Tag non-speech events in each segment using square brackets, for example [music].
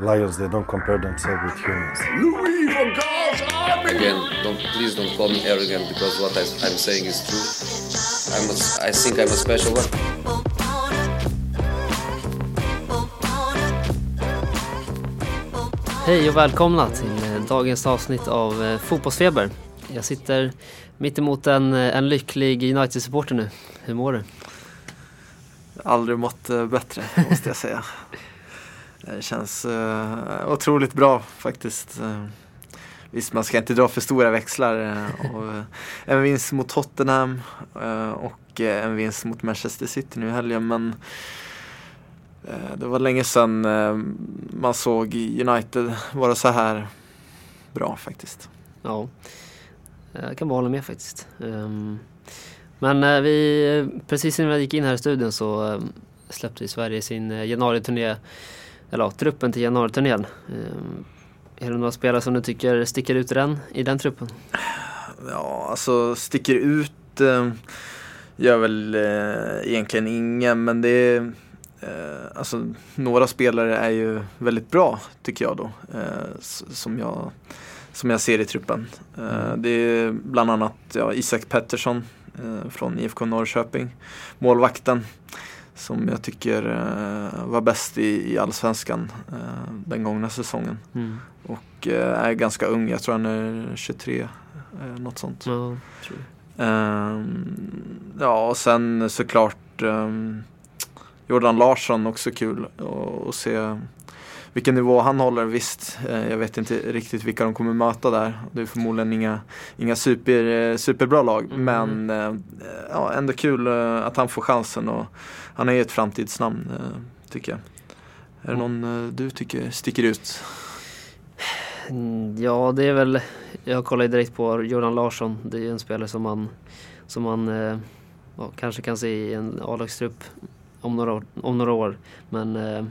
lions they don't compare themselves with humans. Louis van Gaal, Again, don't please don't call me arrogant because what I, I'm saying is true. I'm a, I think I'm a special one. Hej och välkomna till eh, dagens avsnitt av eh, Fotbollsfeber. Jag sitter mitt emot en, eh, en lycklig United-supporter nu. Hur mår du? Aldrig mått bättre måste jag säga. Det känns uh, otroligt bra faktiskt. Uh, visst, man ska inte dra för stora växlar. Uh, och, en vinst mot Tottenham och en vinst mot Manchester City nu i helgen. Men det var länge sedan man såg United vara så här bra faktiskt. Ja, jag kan bara hålla med faktiskt. Um, men vi, precis innan vi gick in här i studion så släppte Sverige sin januari-turné eller ja, truppen till januariturnén. Ehm, är det några spelare som du tycker sticker ut i den, i den truppen? Ja, alltså sticker ut eh, gör väl eh, egentligen ingen, men det är eh, alltså, några spelare är ju väldigt bra tycker jag då, eh, som, jag, som jag ser i truppen. Eh, mm. det är bland annat ja, Isak Pettersson eh, från IFK Norrköping, målvakten som jag tycker uh, var bäst i, i allsvenskan uh, den gångna säsongen. Mm. Och uh, är ganska ung, jag tror han är 23, uh, något sånt. Ja, ehm, ja och sen såklart um, Jordan Larsson också kul att se vilken nivå han håller. Visst, jag vet inte riktigt vilka de kommer möta där. Det är förmodligen inga, inga super, superbra lag. Mm. Men ja, ändå kul att han får chansen. Och, han är ju ett framtidsnamn eh, tycker jag. Är det någon eh, du tycker sticker ut? Mm, ja, det är väl, jag kollar direkt på Jordan Larsson. Det är ju en spelare som man, som man eh, ja, kanske kan se i en A-lagstrupp om några, år, om några år. Men eh,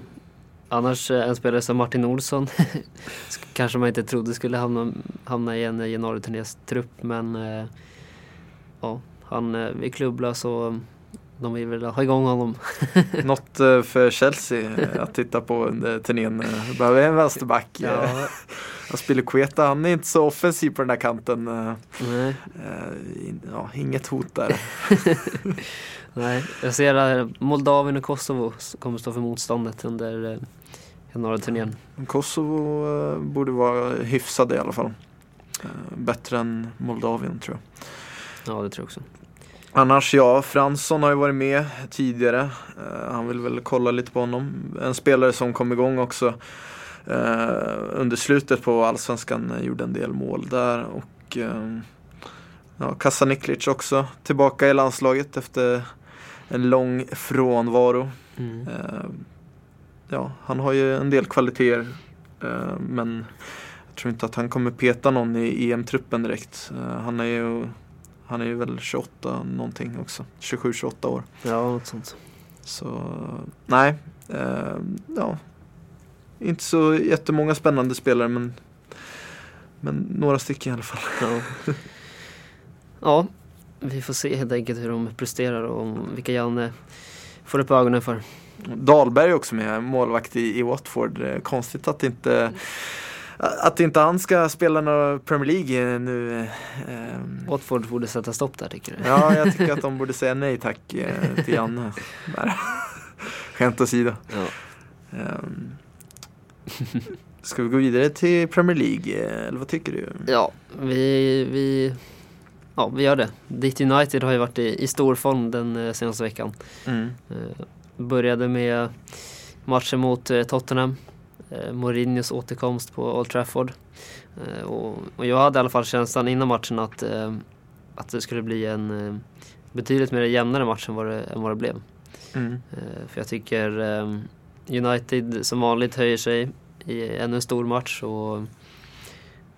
annars en spelare som Martin Olsson [laughs] kanske man inte trodde skulle hamna, hamna i en januariturnéns trupp men eh, ja, han är klubblös och de vill väl ha igång honom. [laughs] Något eh, för Chelsea att titta på under turnén. Behöver en vänsterback. Ja. [laughs] Aspilicueta, han är inte så offensiv på den där kanten. Nej. Eh, ja, inget hot där. Nej, jag ser att Moldavien och Kosovo kommer stå för motståndet under eh, januariturnén. Kosovo borde vara hyfsade i alla fall. Bättre än Moldavien tror jag. Ja, det tror jag också. Annars ja, Fransson har ju varit med tidigare. Uh, han vill väl kolla lite på honom. En spelare som kom igång också uh, under slutet på Allsvenskan, uh, gjorde en del mål där. Och uh, ja, Kasaniklic också tillbaka i landslaget efter en lång frånvaro. Mm. Ja, han har ju en del kvaliteter men jag tror inte att han kommer peta någon i EM-truppen direkt. han är ju han är ju väl 28 någonting också. 27-28 år. Ja, något sånt. Så nej, eh, ja. Inte så jättemånga spännande spelare men, men några stycken i alla fall. Ja. [laughs] ja, vi får se helt enkelt hur de presterar och vilka Janne får upp ögonen för. Dahlberg också med, målvakt i, i Watford. Eh, konstigt att inte att inte han ska spela några Premier League nu. Eh, Watford borde sätta stopp där tycker du? Ja, jag tycker att de borde säga nej tack eh, till Janne. [laughs] Skämt åsido. Ja. Um, ska vi gå vidare till Premier League eller vad tycker du? Ja, vi, vi, ja, vi gör det. Ditt United har ju varit i, i stor form den senaste veckan. Mm. Uh, började med matchen mot uh, Tottenham eh, Mourinhos återkomst på Old Trafford. Eh, och, jag hade i alla fall känslan innan matchen att, eh, att det skulle bli en eh, betydligt mer jämnare match än vad det, än vad det blev. Mm. Eh, för jag tycker eh, United som vanligt höjer sig i ännu en stor match och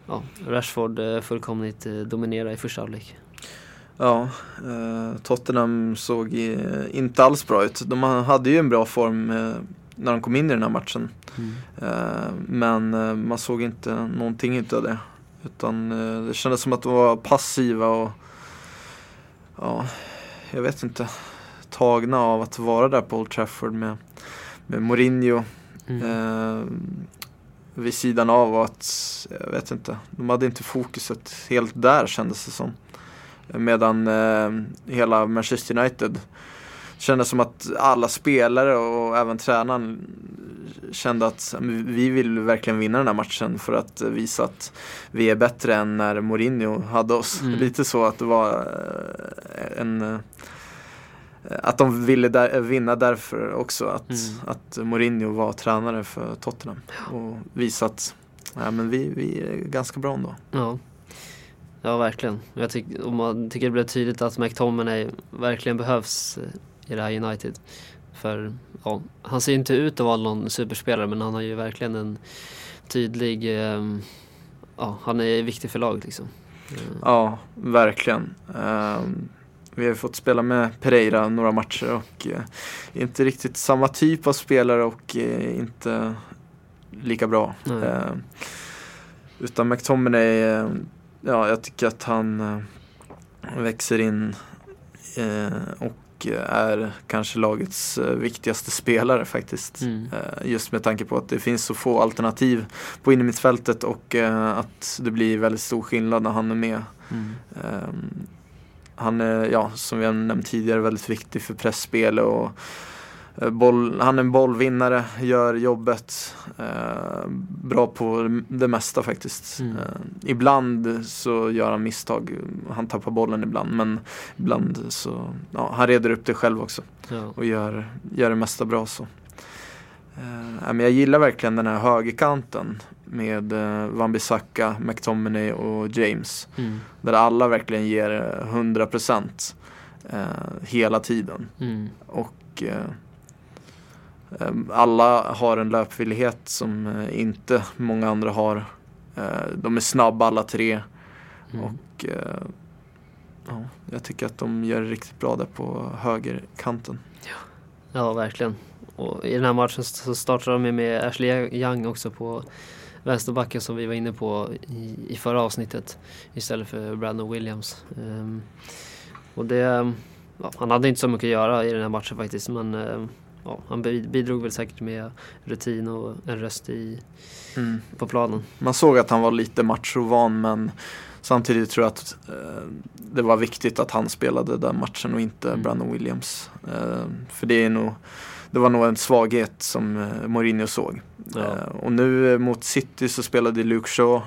ja, Rashford fullkomligt dominerar i första halvlek. Ja, Tottenham såg inte alls bra ut. De hade ju en bra form när de kom in i den här matchen. Mm. Eh, men eh, man såg inte någonting utav det. Utan eh, det kändes som att de var passiva och ja, jag vet inte, tagna av att vara där på Old Trafford med, med Mourinho. Mm. vid sidan av och att, jag vet inte, de hade inte fokuset helt där kändes det som. Medan eh, hela Manchester United kändes som att alla spelare och även tränaren kände att vi vill verkligen vinna den här matchen för att visa att vi är bättre än när Mourinho hade oss. Mm. Lite så att det var eh, en eh, att de ville där, vinna därför också. Att, Mm. att Mourinho var tränare för Tottenham. Och visa att ja, men vi, vi är ganska bra ändå. Ja, ja verkligen. Jag tyck, och man tycker det blev tydligt att McTominay verkligen behövs eh, i det här United. För ja, han ser inte ut att vara någon superspelare men han har ju verkligen en tydlig, eh, ja han är viktig för laget liksom. Eh, Ja, verkligen. Ehm, vi har fått spela med Pereira några matcher och eh, inte riktigt samma typ av spelare och eh, inte lika bra. Ehm, utan McTominay, eh, ja jag tycker att han eh, växer in eh, och är kanske lagets eh, viktigaste spelare faktiskt. Mm. Just med tanke på att det finns så få alternativ på innermittfältet och att det blir väldigt stor skillnad när han är med. Mm. Ehm, han är, ja, som vi har nämnt tidigare, väldigt viktig för pressspel och boll, han är en bollvinnare, gör jobbet, eh, bra på det mesta faktiskt. Mm. Eh, ibland så gör han misstag, han tappar bollen ibland men ibland så, ja, han reder upp det själv också Ja. och gör, gör det mesta bra så. Eh, men jag gillar verkligen den här högerkanten med uh, Wan-Bissaka, McTominay och James. Mm. Där alla verkligen ger eh, 100% eh, hela tiden. Mm. Och eh, eh, alla har en löpvillighet som eh, inte många andra har. Eh, de är snabba alla tre Mm. och eh, ja, jag tycker att de gör det riktigt bra där på högerkanten. Ja, verkligen. Och i den här matchen så startar de med Ashley Young också på vänsterbacken som vi var inne på i, i förra avsnittet istället för Brandon Williams. Ehm, och det, ja, han hade inte så mycket att göra i den här matchen faktiskt men ehm, ja, han bi- bidrog väl säkert med rutin och en röst i, på planen. Man såg att han var lite machovan men samtidigt tror jag att eh, det var viktigt att han spelade den matchen och inte Mm. Brandon Williams. Eh, för det är nog det var nog en svaghet som eh, Mourinho såg. Ja. Eh, och nu mot City så spelade Luke Shaw.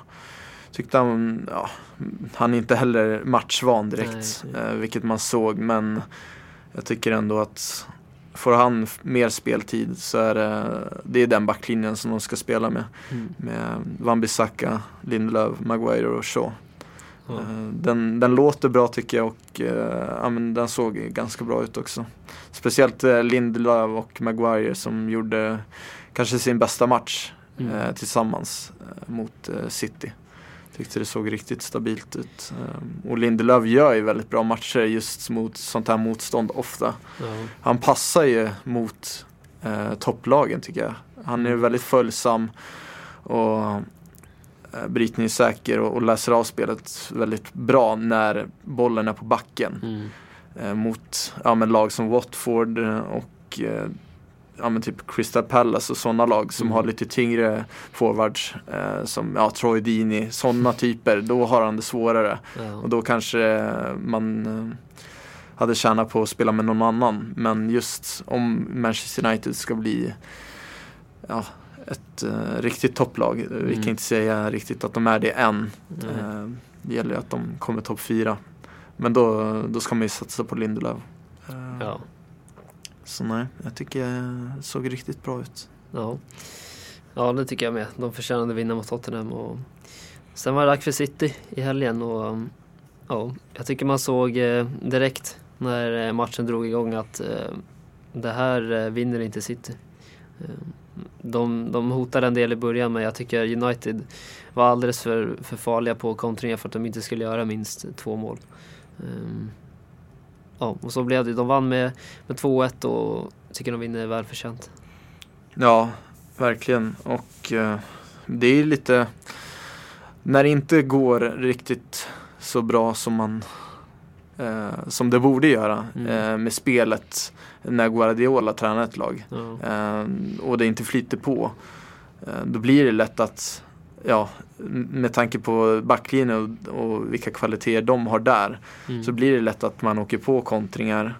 Tyckte han, ja, han är inte heller matchvan direkt. Nej. Eh, vilket man såg men jag tycker ändå att får han mer speltid så är det, det är den backlinjen som de ska spela med. Mm. Med Wan-Bissaka, Lindelöf, Maguire och Shaw. Eh, Den, den låter bra tycker jag och eh, ja, men den såg ganska bra ut också. Speciellt eh, Lindelöf och Maguire som gjorde kanske sin bästa match Mm. eh, tillsammans eh, mot eh, City. Tyckte det såg riktigt stabilt ut. Eh, och Lindelöf gör ju väldigt bra matcher just mot sånt här motstånd ofta. Ja. Han passar ju mot eh, topplagen tycker jag. Han är väldigt följsam och eh, brytningssäker och, och läser av spelet väldigt bra när bollen är på backen. Mm. Eh, mot ja, men lag som Watford och eh, ja, men typ Crystal Palace och sådana lag som Mm. har lite tyngre forwards eh, som ja, Troy Deeney, sådana [laughs] typer. Då har han det svårare. Ja. Och då kanske man eh, hade tjänat på att spela med någon annan. Men just om Manchester United ska bli ja, ett eh, riktigt topplag. Vi Mm. kan inte säga riktigt att de är det än. Nej. Eh, det gäller ju att de kommer topp fyra. Men då, då ska man ju satsa på Lindelöf. Eh, Ja. Så nej, jag tycker det såg riktigt bra ut. Ja. ja, det tycker jag med. De förtjänade vinna mot Tottenham. Och sen var det dags för City i helgen och ja, jag tycker man såg eh, direkt när eh, matchen drog igång att eh, det här vinner inte City. De, de hotade en del i början men jag tycker United var alldeles för, för farliga på kontringar för att de inte skulle göra minst två mål. Ehm, Ja, och så blev det. De vann med, med 2-1 och tycker de vinner välförtjänt. Ja, verkligen. Och eh, det är lite när det inte går riktigt så bra som man eh, som det borde göra Mm. eh, med spelet när Guardiola tränar ett lag. Eh, och det inte flyter på. Eh, då blir det lätt att, ja, med tanke på backlinjen och, och vilka kvaliteter de har där, Mm. så blir det lätt att man åker på kontringar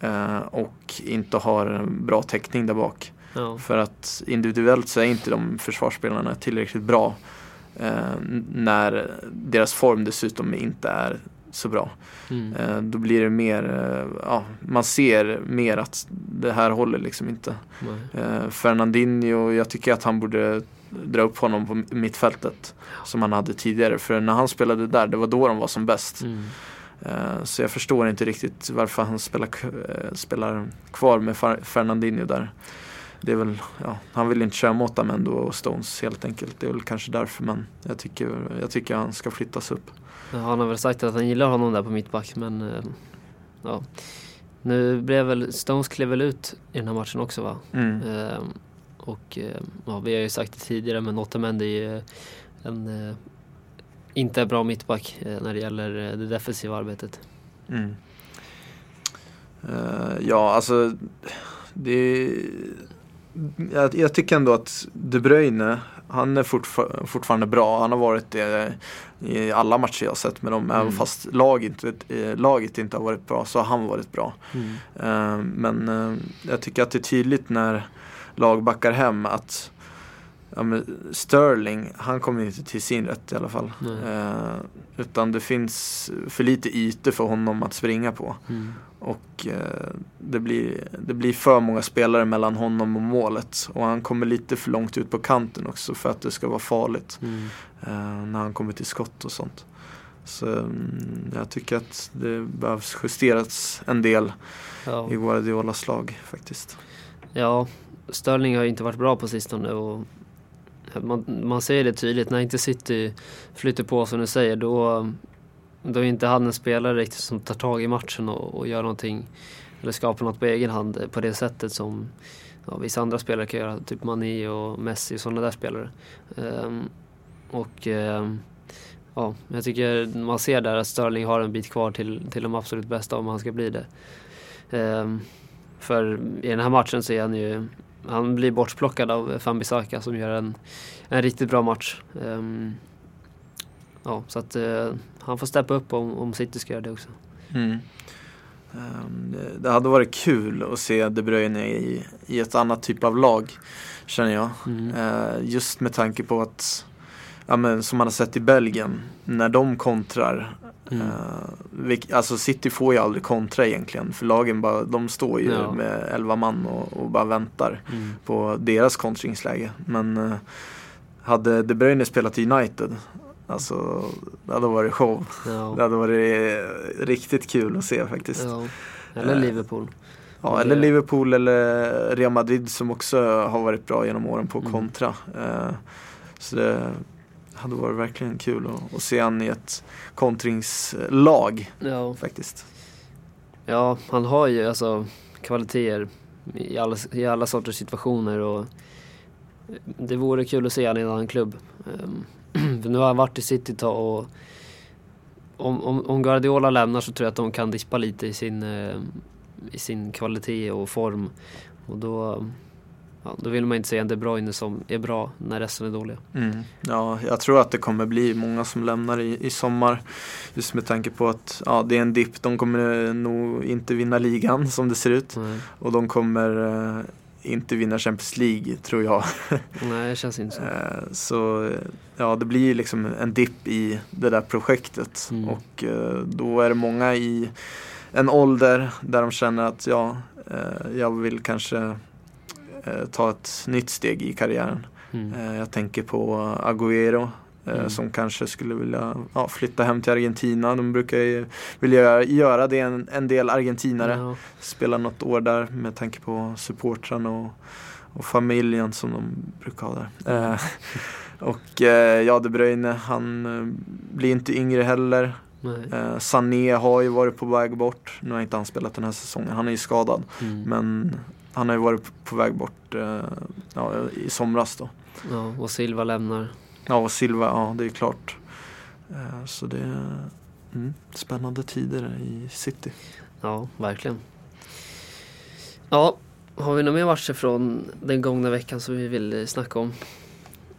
eh, och inte har en bra täckning där bak. ja. För att individuellt så är inte de försvarsspelarna tillräckligt bra eh, när deras form dessutom inte är så bra. Mm. Eh, då blir det mer, eh, ja, man ser mer att det här håller liksom inte. Nej. Eh, Fernandinho, jag tycker att han borde dra upp honom på mittfältet som han hade tidigare. För när han spelade där, det var då de var som bäst. Mm. Så jag förstår inte riktigt varför han spelar, spelar kvar med Fer- Fernandinho där. Det är väl, ja, han vill inte köra mot Amendo och Stones helt enkelt. Det är väl kanske därför men jag tycker, jag tycker han ska flyttas upp. Ja, han har väl sagt att han gillar honom där på mittback men eh, ja. Nu blev väl, Stones klev väl ut i den här matchen också va? Mm. Eh, och eh, ja, vi har ju sagt det tidigare men Otamendi är ju en inte bra mittback när det gäller det defensiva arbetet. Mm. Eh, ja, alltså det jag, jag tycker ändå att De Bruyne, han är fortfar- fortfarande bra. Han har varit det i alla matcher jag har sett med dem. Mm. Även fast laget, eh, laget inte har varit bra så har han varit bra. Mm. Eh, men eh, jag tycker att det är tydligt när lag backar hem att ja, men Sterling, han kommer inte till sin rätt i alla fall. Eh, utan det finns för lite ytor för honom att springa på. Mm. Och eh, det, blir, det blir för många spelare mellan honom och målet. Och han kommer lite för långt ut på kanten också för att det ska vara farligt. Mm. Eh, när han kommer till skott och sånt. Så mm, jag tycker att det behövs justeras en del Ja. i Guardiolas lag faktiskt. Ja, Sterling har ju inte varit bra på sistone och man, man ser det tydligt när inte City flyter på som du säger då, då är inte han en spelare riktigt som tar tag i matchen och, och gör någonting eller skapar något på egen hand på det sättet som ja, vissa andra spelare kan göra, typ Mané och Messi och sådana där spelare. Um, och um, ja, jag tycker man ser där att Sterling har en bit kvar till, till de absolut bästa om han ska bli det. Um, för i den här matchen så är han ju, han blir bortplockad av Fambisaka som gör en, en riktigt bra match. Ehm, ja, så att eh, han får steppa upp om, om City ska göra det också. Mm. Ehm, det- Det hade varit kul att se De Bruyne i, i ett annat typ av lag känner jag. Mm. Eh, just med tanke på att, ja, men, som man har sett i Belgien, när de kontrar Mm. Vilk, alltså City får ju aldrig kontra egentligen för lagen bara, de står ju Ja. med 11 man och, och bara väntar Mm. på deras kontringsläge. Men eh, hade De Bruyne spelat i United, alltså det hade varit show. Det Ja. hade varit eh, riktigt kul att se faktiskt. Ja. ja. Eller Liverpool. eller det- Liverpool eller Real Madrid som också har varit bra genom åren på Mm. kontra. Eh, så det hade varit verkligen kul att, att se han i ett kontringslag Ja. faktiskt. ja, han har ju alltså kvaliteter i alla, i alla sorters situationer och det vore kul att se han i en annan klubb. Ehm, [clears throat] för nu har han varit i City ett tag och om, om, om Guardiola lämnar så tror jag att de kan dispa lite i sin, eh, i sin kvalitet och form. Och då, ja, då vill man inte se en De Bruyne som är bra när resten är dåliga. Mm. Ja, jag tror att det kommer bli många som lämnar i, i sommar. Just med tanke på att ja, det är en dipp. De kommer nog inte vinna ligan som det ser ut. Nej, Och de kommer eh, inte vinna Champions League tror jag. [laughs] Nej det känns inte så. Eh, Så ja, det blir liksom en dipp i det där projektet. Mm. Och eh, då är det många i en ålder där de känner att ja, eh, jag vill kanske ta ett nytt steg i karriären. Mm. Eh, Jag tänker på Agüero eh, Mm. som kanske skulle vilja ja, flytta hem till Argentina. De brukar ju vilja göra, det en, en del argentinare. Ja. Spela något år där med tanke på supportrarna och, och familjen som de brukar ha där. Eh, [laughs] och eh, ja, De Bruyne, han eh, blir inte yngre heller. Eh, Sané har ju varit på väg bort. Nu har inte han spelat den här säsongen, han är ju skadad. Mm. Men han har ju varit på väg bort eh, ja, i somras då. Ja, och Silva lämnar. Ja, och Silva, ja det är klart. Eh, Så det är mm, spännande tider i City. Ja, verkligen. Ja, har vi några mer matcher från den gångna veckan som vi vill snacka om?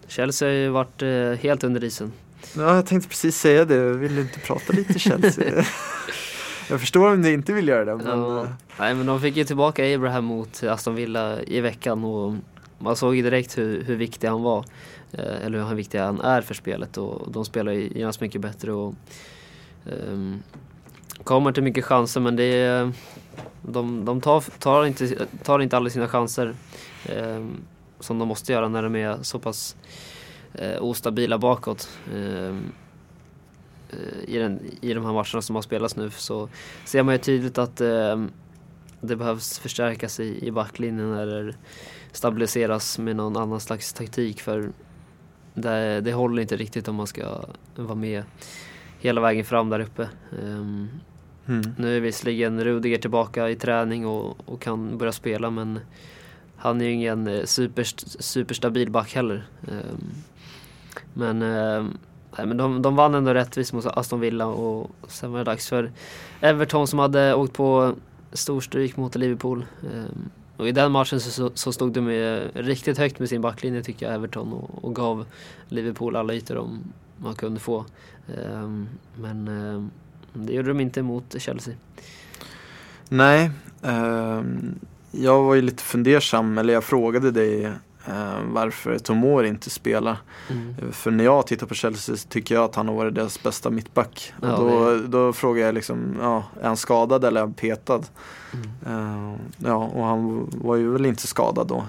Chelsea har ju varit eh, helt under isen. Ja, jag tänkte precis säga det. Vill du inte prata lite Chelsea? [laughs] jag förstår om ni inte vill göra det. Men... Ja. eh, Nej men de fick ju tillbaka Abraham mot Aston Villa i veckan och man såg ju direkt hur, hur viktig han var. Eh, eller hur viktig han är för spelet och de spelar ju genast mycket bättre och ehm, kommer till mycket chanser men det är, de, de tar, tar, inte, tar inte alla sina chanser ehm, som de måste göra när de är så pass eh, ostabila bakåt. Eh, i, den, I de här matcherna som har spelats nu så ser man ju tydligt att ehm, det behövs förstärkas i, i backlinjen eller stabiliseras med någon annan slags taktik för det, det håller inte riktigt om man ska vara med hela vägen fram där uppe. Ehm, mm. nu är visserligen Rudiger tillbaka i träning och, och kan börja spela men han är ju ingen eh, super, superstabil back heller. Ehm, men, ehm, nej, men de, de vann ändå rättvist mot Aston Villa och sen var det dags för Everton som hade åkt på storstryk mot Liverpool. Ehm, och i den matchen så, så stod de med, riktigt högt med sin backlinje tycker jag, Everton och, och gav Liverpool alla ytor de, man kunde få. Ehm, men ehm, det gjorde de inte mot Chelsea. Nej, ehm, jag var ju lite fundersam, eller jag frågade dig varför Tomor inte spelar. Mm. För när jag tittar på Chelsea så tycker jag att han har varit deras bästa mittback. Ja, och då, det- då frågar jag liksom, ja, är han skadad eller är han petad? Mm. Eh, ja, och han var ju väl inte skadad då.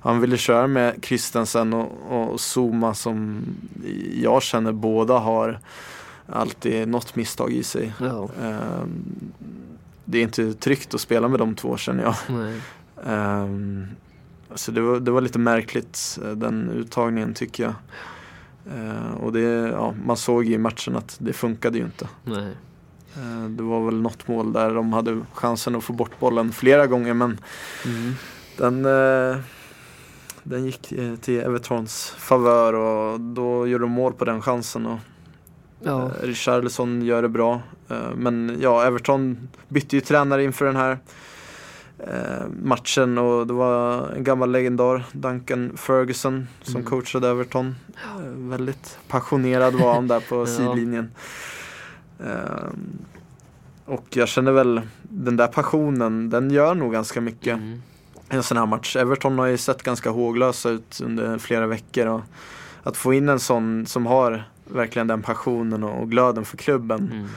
Han ville köra med Christensen och, och Zuma som jag känner båda har alltid något misstag i sig. Ja, Eh, det är inte tryggt att spela med de två känner jag. Så det var, det var lite märkligt eh, den uttagningen tycker jag. Eh, och det, ja, man såg i matchen att det funkade ju inte. nej. Eh, det var väl något mål där de hade chansen att få bort bollen flera gånger men Mm. den, den gick till Evertons favör och då gjorde de mål på den chansen. Och, Ja, Richarlison gör det bra. Men ja, Everton bytte ju tränare inför den här matchen och det var en gammal legendar, Duncan Ferguson, som Mm. coachade Everton. Eh, Väldigt passionerad var han där på [laughs] Ja. sidlinjen. Eh, Och jag känner väl, den där passionen, den gör nog ganska mycket mm. en sån här match. Everton har ju sett ganska håglösa ut under flera veckor och att få in en sån som har verkligen den passionen och och glöden för klubben Mm.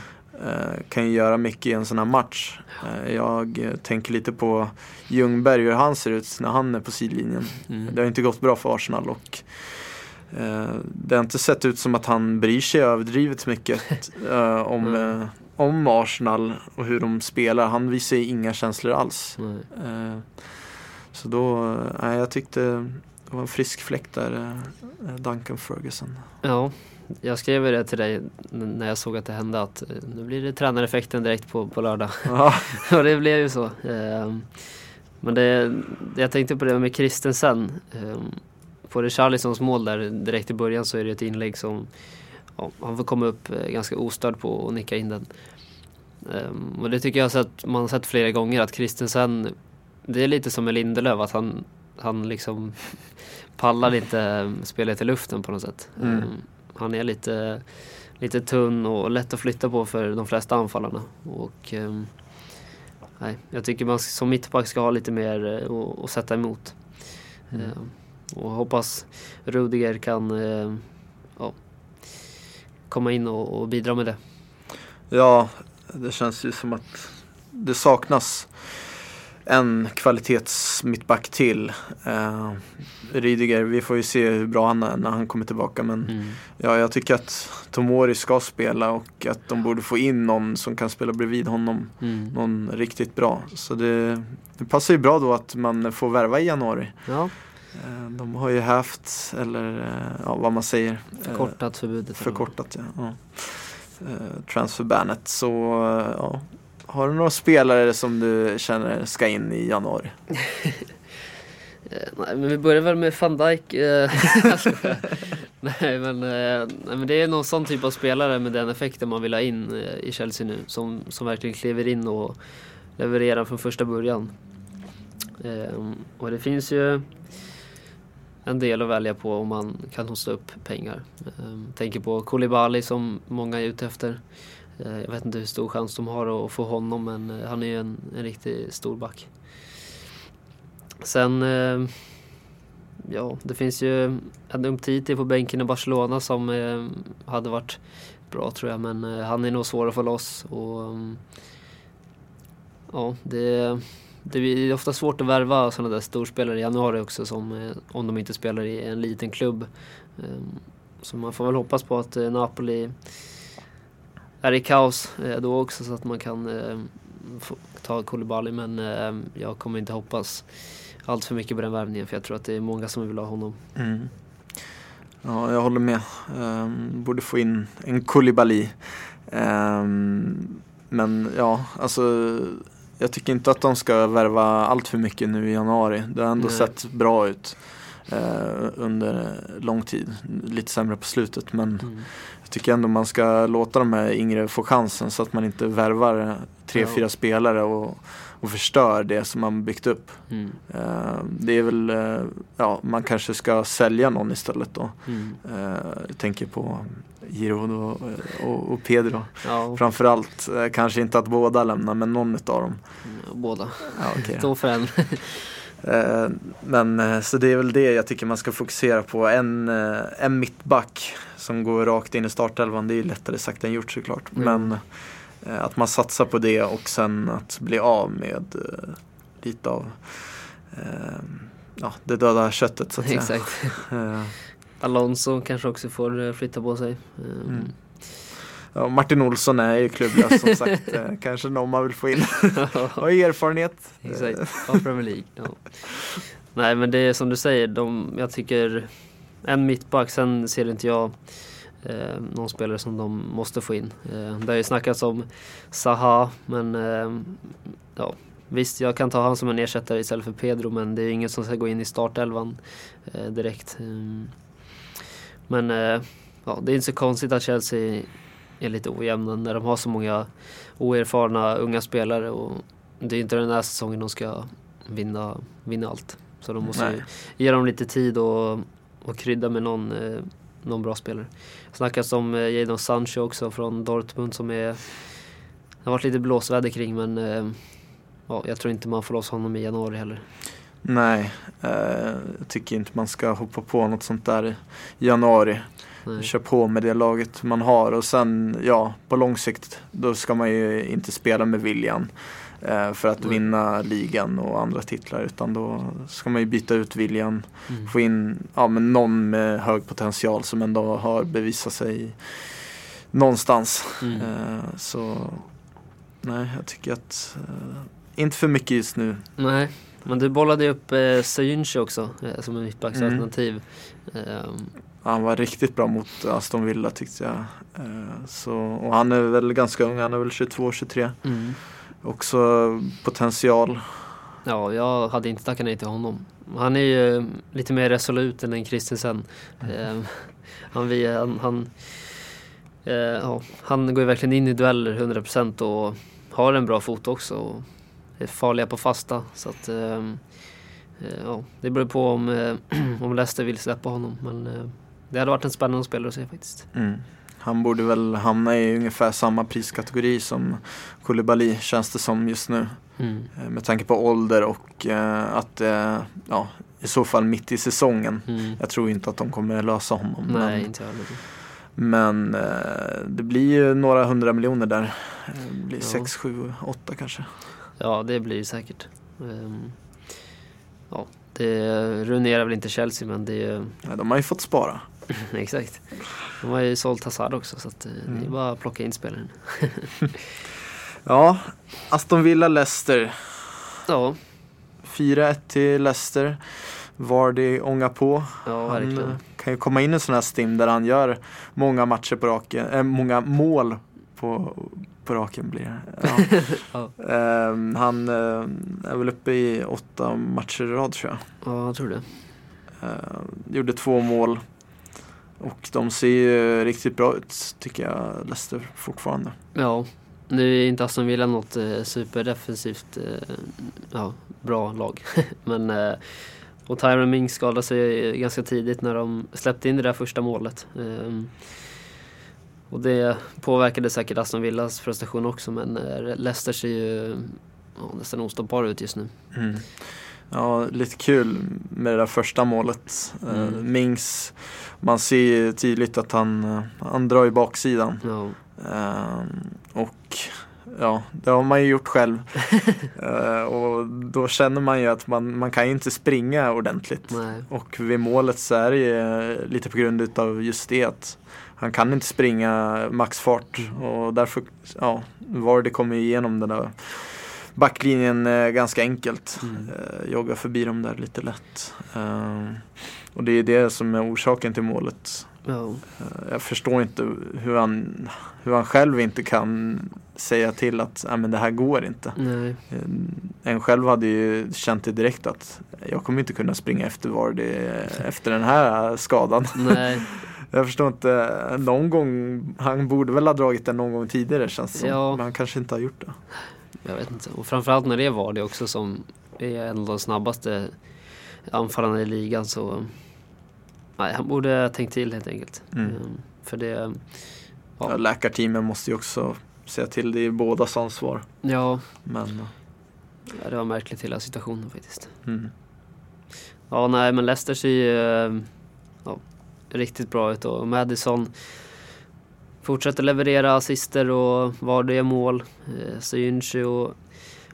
Eh, kan ju göra mycket i en sån här match. Eh, jag tänker lite på Ljungberg, hur han ser ut när han är på sidlinjen. Mm. Det har inte gått bra för Arsenal och eh, det har inte sett ut som att han bryr sig överdrivet mycket [laughs] om, Mm. om Arsenal och hur de spelar. Han visar ju inga känslor alls. Eh, så då, nej, jag tyckte det var en frisk fläkt där, Duncan Ferguson. Ja, jag skrev ju det till dig när jag såg att det hände att eh, nu blir det tränareffekten direkt på, på lördag. Ja, [laughs] Och det blev ju så. Ehm, Men det, jag tänkte på det med Christensen. Ehm, På Richarlisons mål där direkt i början så är det ett inlägg som ja, han får komma upp eh, ganska ostörd på och nicka in den. Ehm, Och det tycker jag sett, man har sett flera gånger att Christensen, det är lite som med Lindelöf att han, han liksom [laughs] pallar inte eh, spelet i luften på något sätt. Mm. Ehm, Han är lite, lite tunn och lätt att flytta på för de flesta anfallarna. Och, ehm, nej, jag tycker man som mittback ska ha lite mer eh, att- sätta emot. Mm. Ehm, Och hoppas Rudiger kan eh, ja, komma in och, och bidra med det. ja, det känns ju som att det saknas en kvalitetsmittback till. Eh, Rydiger, vi får ju se hur bra han är när han kommer tillbaka men ja, jag tycker att Tomori ska spela och att de borde få in någon som kan spela bredvid honom. Mm. Någon riktigt bra. Så det, det passar ju bra då att man får värva i januari. Ja, Eh, De har ju haft, eller eh, ja, vad man säger. eh, förkortat förbudet. Förkortat ja. ja. Eh, Transferbannet. Så eh, ja. Har du några spelare som du känner ska in i januari? [laughs] Eh, nej, men vi börjar väl med van Dijk. Eh, [laughs] nej, men, eh, nej men det är någon sån typ av spelare med den effekten man vill ha in i Chelsea nu. Som, som verkligen kliver in och levererar från första början. Ehm, och det finns ju en del att välja på om man kan hosta upp pengar. Um, tänker på Koulibaly som många är ute efter. Eh, jag vet inte hur stor chans de har att få honom men eh, han är ju en, en riktigt stor back. Sen, eh, ja det finns ju en Umtiti på bänken i Barcelona som hade varit bra tror jag men han är nog svår att få loss. Och, mm, ja, det det är ofta svårt att värva sådana där storspelare i januari också som, om de inte spelar i en liten klubb. Ehm, så man får väl hoppas på att Napoli är i kaos eh, då också så att man kan ta Koulibaly men jag kommer inte hoppas allt för mycket på den värvningen för jag tror att det är många som vill ha honom. Mm. Ja, jag håller med. Um, borde få in en Koulibaly. Um, men ja, alltså jag tycker inte att de ska värva allt för mycket nu i januari. Det har ändå Nej. sett bra ut eh, under lång tid. Lite sämre på slutet men mm. jag tycker ändå man ska låta de här yngre få chansen så att man inte värvar tre, fyra spelare och, och förstör det som man byggt upp. Mm. Eh, det är väl, eh, ja man kanske ska sälja någon istället då. Mm. Eh, jag tänker på Giroud och, och, och, Pedro. Ja. Framförallt, eh, kanske inte att båda lämnar men någon av dem. Båda. Ja, okay. Stå för en. Eh, men eh, så det är väl det jag tycker man ska fokusera på. En, en mittback som går rakt in i startelvan, det är lättare sagt än gjort såklart. Mm. Men att man satsar på det och sen att bli av med lite av ja, det döda köttet så att säga. [laughs] Exakt. Alonso kanske också får eh, flytta på sig. Mm. Ja, Martin Olsson är ju klubblös som [laughs] sagt. Eh, kanske någon man vill få in. [laughs] Har erfarenhet. Exakt, av Premier League. Ja. Nej men det är som du säger, de, jag tycker en mittback, sen ser inte jag eh, någon spelare som de måste få in. Eh, det har ju snackats om Saha men eh, ja, Visst, jag kan ta han som en ersättare istället för Pedro men det är ingen som ska gå in i startelvan eh, direkt. Mm. Men eh, ja, det är inte så konstigt att Chelsea är lite ojämna när de har så många oerfarna unga spelare och det är inte den här säsongen de ska vinna, vinna allt. Så de måste ju ge dem lite tid och, och krydda med någon, eh, någon bra spelare. Snackas om eh, Jadon Sancho också från Dortmund som är det har varit lite blåsväder kring men eh, ja, jag tror inte man får loss honom i januari heller. Nej, eh, jag tycker inte man ska hoppa på något sånt där i januari. Nej. Kör på med det laget man har och sen, ja, på lång sikt då ska man ju inte spela med viljan eh, för att Nej. vinna ligan och andra titlar utan då ska man ju byta ut viljan. Mm. Få in ja, men någon med hög potential som ändå har bevisat sig någonstans. Mm. Eh, så nej, jag tycker att eh, inte för mycket just nu. Nej. Men du bollade upp eh, Sayunchi också eh, som en mittbacksalternativ. Mm. Han var riktigt bra mot Aston Villa tyckte jag. Eh, så, och han är väl ganska ung, han är väl 22-23. Mm. Också potential. Ja, jag hade inte tackat nej till honom. Han är ju lite mer resolut än en Christensen. Mm. han, han, han, eh, ja, han går ju verkligen in i dueller 100% och har en bra fot också är farliga på fasta. Så att, ja, det beror på om, [clears throat] om Leicester vill släppa honom. Men det hade varit en spännande spelare att se faktiskt. Mm. Han borde väl hamna i ungefär samma priskategori som Koulibaly känns det som just nu. Mm. Med tanke på ålder och att ja, i så fall mitt i säsongen. Mm. Jag tror inte att de kommer lösa honom. Nej, men, inte heller. Men det blir ju några hundra miljoner där. Det blir ja. sex, sju, åtta kanske. Ja, det blir det säkert. Um, ja, det ruinerar väl inte Chelsea men det är Nej, de har ju fått spara. [laughs] Exakt. De har ju sålt Hazard också så att, mm. det är mm. bara att plocka in spelaren. [laughs] ja, Aston Villa Leicester. Ja. 4-1 till Leicester. Vardy ångar på. Ja, verkligen. Han kan ju komma in i en sån här stim där han gör många matcher på raken, äh, många mål på, på raken blir. Ja. [laughs] ja. um, han är väl uppe i åtta matcher i rad tror jag. Ja, jag tror det. Uh, gjorde två mål. Och de ser ju riktigt bra ut tycker jag, Leicester fortfarande. Ja, nu är inte Aston Villa något eh, superdefensivt eh, ja, bra lag. [laughs] Men eh, och Tyron Mings skadade sig ganska tidigt när de släppte in det där första målet. Um, och det påverkade säkert Aston Villas prestation också men eh, Leicester ser ju ja, nästan ostoppbara ut just nu. Mm. Ja, lite kul med det där första målet. Eh, mm. Mings, man ser tydligt att han, eh, han drar i baksidan. Ja. Um, och ja, det har man ju gjort själv. uh, [laughs] och då känner man ju att man, man kan ju inte springa ordentligt. Nej. Och vid målet så är det ju lite på grund av just det att han kan inte springa maxfart och därför ja, var det kommer igenom den där backlinjen eh, ganska enkelt. Mm. Eh, jogga förbi dem där lite lätt. Eh, och det är det som är orsaken till målet. Eh, jag förstår inte hur han, hur han själv inte kan säga till att men det här går inte. Nej. En själv hade ju känt det direkt att jag kommer inte kunna springa efter Vardy efter den här skadan. Nej. [laughs] Jag förstår inte, någon gång, han borde väl ha dragit den någon gång tidigare känns det som. Ja. Men han kanske inte har gjort det. Jag vet inte. Och framförallt när det var det också som är en av de snabbaste anfallarna i ligan så Nej, han borde ha tänkt till helt enkelt. Mm. Um, för det... Ja. Ja, läkarteamen måste ju också säga till, det är bådas ansvar. Ja. Men... ja det var märkligt hela situationen faktiskt. Mm. Ja, nej men Leicester ser ju ja, riktigt bra ut och Madison fortsätter leverera assister och var det är mål. Eh, och,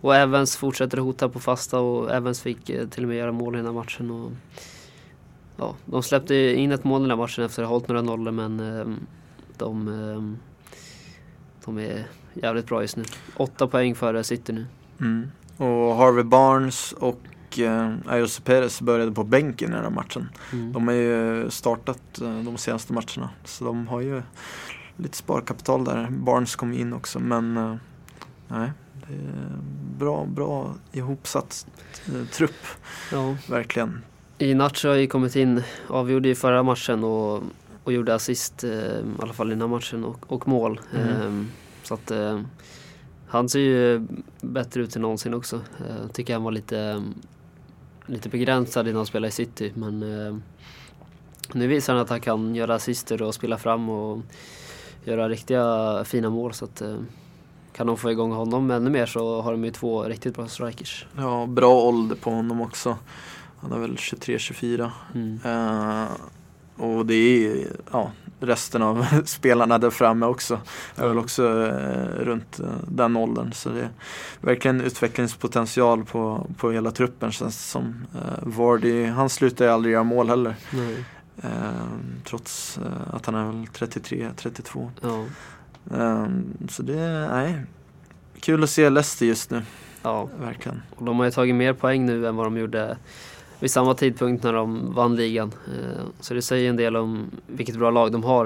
och Evans fortsätter hota på fasta och Evans fick eh, till och med göra mål i den här matchen. Och, ja, de släppte in ett mål i den här matchen efter att ha hållit några nollor men eh, de, eh, de är jävligt bra just nu. Åtta poäng före City nu. Mm. Och Harvey Barnes och eh, Ayose Perez började på bänken i den här matchen. Mm. De har ju startat eh, de senaste matcherna. Så de har ju lite sparkapital där. Barnes kom in också men eh, nej, det är bra, bra ihopsatt eh, trupp. Ja. Verkligen. I Nacho har ju kommit in, avgjorde i förra matchen och, och gjorde assist eh, i alla fall i den här matchen och, och mål. Mm. Eh, så att eh, han ser ju bättre ut än någonsin också. Eh, tycker han var lite, lite begränsad innan han spelade i City men nu visar han att han kan göra assister och spela fram och göra riktiga fina mål så att eh, kan de få igång honom ännu mer så har de ju två riktigt bra strikers. Ja, bra ålder på honom också. Han är väl 23-24. Mm. Uh, och det är ja, resten av [laughs] spelarna där framme också. Är väl också uh, runt uh, den åldern. Så det är verkligen utvecklingspotential på, på hela truppen känns det som. Vardy, han slutar ju aldrig göra mål heller. Nej. Trots att han är väl 33-32. Ja. så det är, nej. Kul att se Leicester just nu. Ja. Verkligen. Och de har ju tagit mer poäng nu än vad de gjorde vid samma tidpunkt när de vann ligan. Eh, så det säger en del om vilket bra lag de har.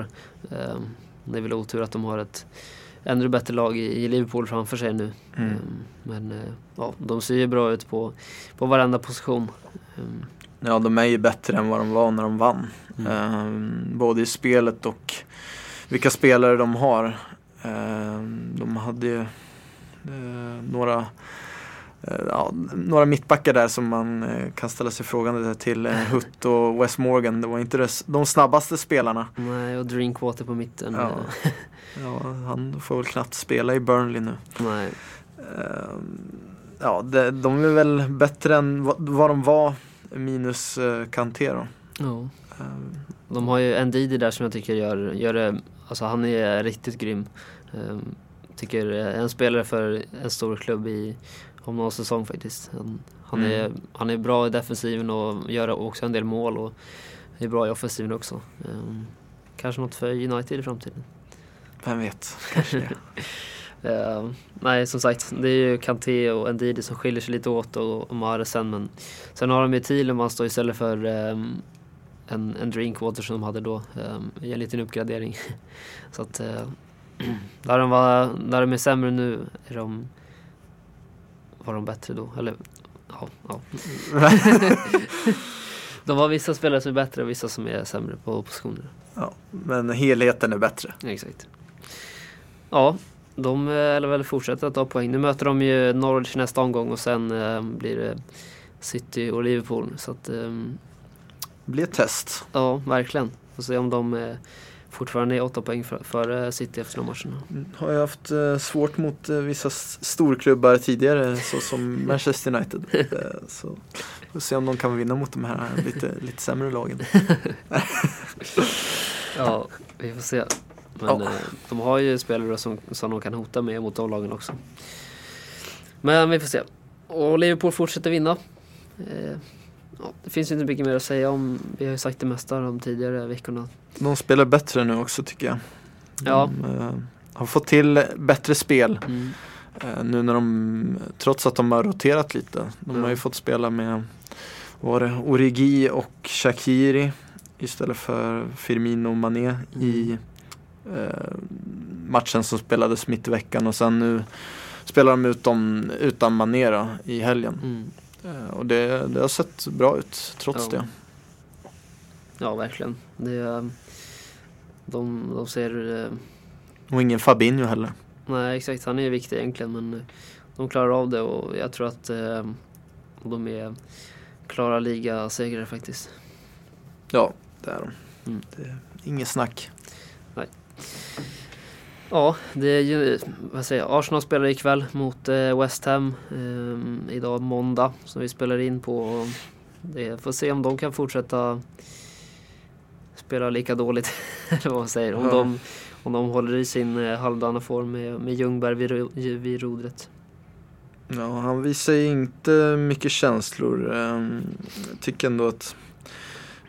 Eh, det är väl otur att de har ett ännu bättre lag i Liverpool framför sig nu. Mm. Eh, men ja, de ser ju bra ut på, på varenda position. Ja, de är ju bättre än vad de var när de vann. Mm. både i spelet och vilka spelare de har. de hade ju några ja, några mittbackar där som man eh, kan ställa sig frågande till. Eh, [laughs] Hutt och Wes Morgan, det var inte det, de snabbaste spelarna. Nej, och Drinkwater på mitten. Ja. [laughs] ja, han får väl knappt spela i Burnley nu. Nej. Uh, ja, de, de är väl bättre än vad de var minus uh, Kanté då. Ja. Uh. De har ju en Didi där som jag tycker gör, gör det, alltså han är riktigt grym. Uh, tycker en spelare för en stor klubb i om någon säsong faktiskt. Han, han mm. är, han är bra i defensiven och gör också en del mål och är bra i offensiven också. Um, kanske något för United i framtiden. Vem vet, kanske det. [laughs] uh, nej, som sagt, det är ju Kanté och Ndidi som skiljer sig lite åt och, och Maresen. Men sen har de ju Thielemans då istället för um, en, en Drinkwater som de hade då um, en liten uppgradering. [laughs] Så att uh, [clears throat] där, de var, där de är sämre nu är de var de bättre då? Eller ja, ja. [laughs] de har vissa spelare som är bättre och vissa som är sämre på positioner. Ja, men helheten är bättre. Exakt. Ja, de eller väl fortsätter att ta poäng. Nu möter de ju Norwich nästa omgång och sen eh, blir det City och Liverpool. Så att, ehm, Det blir ett test. ja, verkligen. Får se om de eh, fortfarande är åtta poäng för- före City efter de matcherna. Har jag haft eh, svårt mot eh, vissa storklubbar tidigare så som [laughs] Manchester United. Eh, så får se om de kan vinna mot de här lite, lite sämre lagen. [laughs] Ja, vi får se. Men eh, de har ju spelare som, som de kan hota med mot de lagen också. Men vi får se. Och Liverpool fortsätter vinna. Eh, ja, det finns ju inte mycket mer att säga om. Vi har ju sagt det mesta de tidigare veckorna. De spelar bättre nu också tycker jag. De Ja. eh, har fått till bättre spel. Mm. Nu när de, trots att de har roterat lite. De Ja. har ju fått spela med var det, Origi och Shakiri istället för Firmino och Mané i eh, matchen som spelades mitt i veckan och sen nu spelar de utom, utan Mané då, i helgen. Mm. Eh, och det, det har sett bra ut trots Ja. det. Ja, verkligen. Det, är- de, de ser... eh, Och ingen Fabinho heller. Nej, exakt. Han är viktig egentligen men eh, de klarar av det och jag tror att eh, de är klara ligasegrare faktiskt. Ja, det är de. Mm. Det är inget snack. Ja, det är ju, vad säger jag, Arsenal spelar ikväll mot eh, West Ham eh, idag måndag som vi spelar in på. Det får se om de kan fortsätta spela lika dåligt, [laughs] eller vad man säger. Om, Ja. de, om de håller i sin eh, halvdana form med, med Ljungberg vid, vid rodret. Ja, han visar ju inte mycket känslor. Ehm, Jag tycker ändå att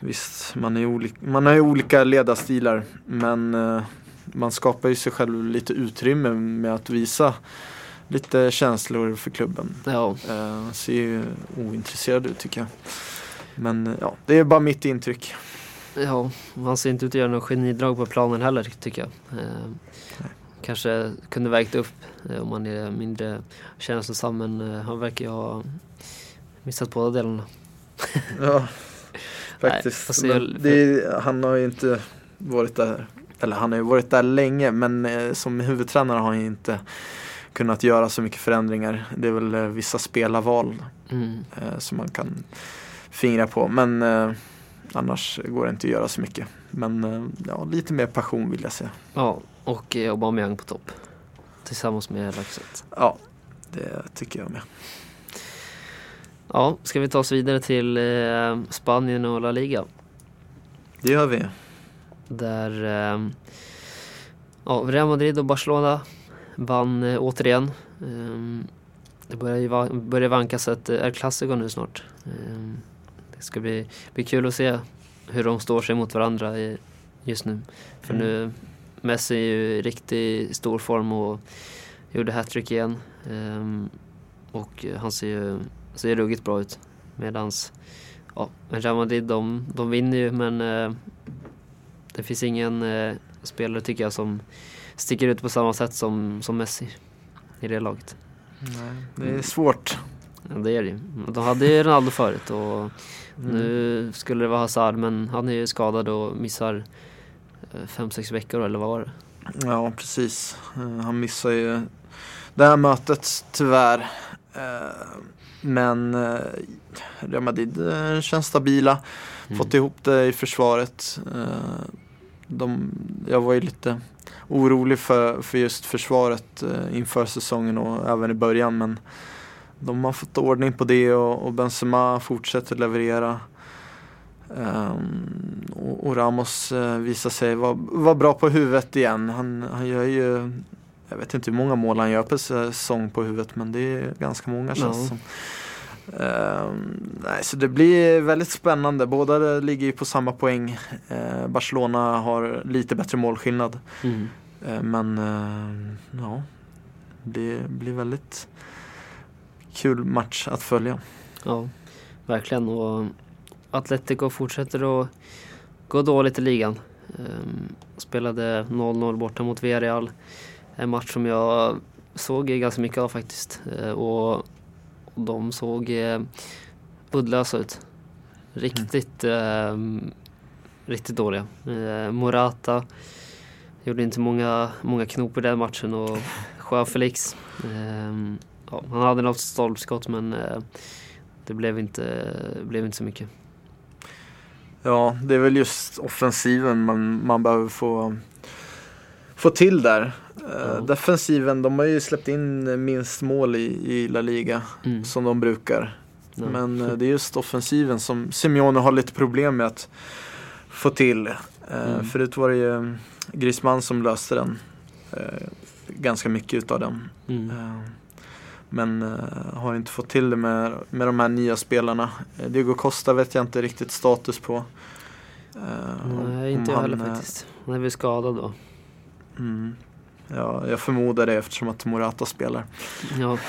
visst, man, är olika, man har ju olika ledarstilar men eh, man skapar ju sig själv lite utrymme med att visa lite känslor för klubben. Ja, Eh, ser ju ointresserad ut tycker jag. Men eh, ja, det är bara mitt intryck. ja, han ser inte ut att göra något genidrag på planen heller tycker jag. Eh, kanske kunde vägt upp eh, om han är mindre känslosam men eh, han verkar ju ha missat båda delarna. Ja, [laughs] faktiskt. men det är, han har ju inte varit där, eller han har ju varit där länge men eh, som huvudtränare har han ju inte kunnat göra så mycket förändringar. Det är väl eh, vissa spelarval Mm. eh, som man kan fingra på men annars går det inte att göra så mycket. Men ja, lite mer passion vill jag säga. Ja, och Aubameyang på topp. Tillsammans med Lacazette. Ja, det tycker jag med. Ja, ska vi ta oss vidare till eh, Spanien och La Liga. Det gör vi. Där eh, ja, Real Madrid och Barcelona vann eh, återigen. Eh, det börjar ju va- börjar vankas ett El Clasico nu snart. Eh, det ska bli, bli kul att se hur de står sig mot varandra i, just nu. För Mm. nu Messi är ju i riktigt stor form och gjorde hattrick igen. Eh, och han ser ju ser ruggigt bra ut. Medans ja, Real Madrid de, de vinner ju men eh, det finns ingen eh, spelare tycker jag som sticker ut på samma sätt som, som Messi i det laget. Nej, det är svårt. Ja, det är det ju. De hade ju Ronaldo förut och Mm. nu skulle det vara Hazard men han är ju skadad och missar 5-6 veckor eller vad var det? Ja, precis. Eh, Han missar ju det här mötet tyvärr. Men eh, Real Madrid eh, känns stabila. Mm. Fått ihop det i försvaret. Eh, De, jag var ju lite orolig för, för just försvaret inför säsongen och även i början. Men de har fått ordning på det och, och Benzema fortsätter leverera. Ehm, och, och Ramos uh, visar sig vara vara bra på huvudet igen. Han, han gör ju, jag vet inte hur många mål han gör per säsong på huvudet men det är ganska många känns det som. Ehm, nej, så det blir väldigt spännande. Båda ligger ju på samma poäng. Eh, Barcelona har lite bättre målskillnad. Mm. Eh, men eh, ja, det blir väldigt kul match att följa. Ja, verkligen. Och Atletico fortsätter att gå dåligt i ligan. Ehm, spelade 0-0 borta mot Villarreal. En match som jag såg ganska mycket av faktiskt. Eh, och de såg eh, uddlösa ut. Riktigt, ehm, riktigt dåliga. Eh, Morata gjorde inte många, många knop i den matchen och Sjöfelix. Eh, ja, han hade något stolpskott men eh, det blev inte, blev inte så mycket. Ja, det är väl just offensiven man, man behöver få, få till där. Uh, defensiven, de har ju släppt in minst mål i, i La Liga Mm. som de brukar. Ja. Men eh, det är just offensiven som Simeone har lite problem med att få till. Eh, Mm. Förut var det ju Griezmann som löste den. Ganska mycket utav den. Mm. Men har inte fått till det med, med de här nya spelarna. Diego Costa vet jag inte riktigt status på. Om- Nej, inte om jag heller faktiskt. Han är väl skadad då. Mm, ja, jag förmodar det eftersom att Morata spelar. Ja, [laughs]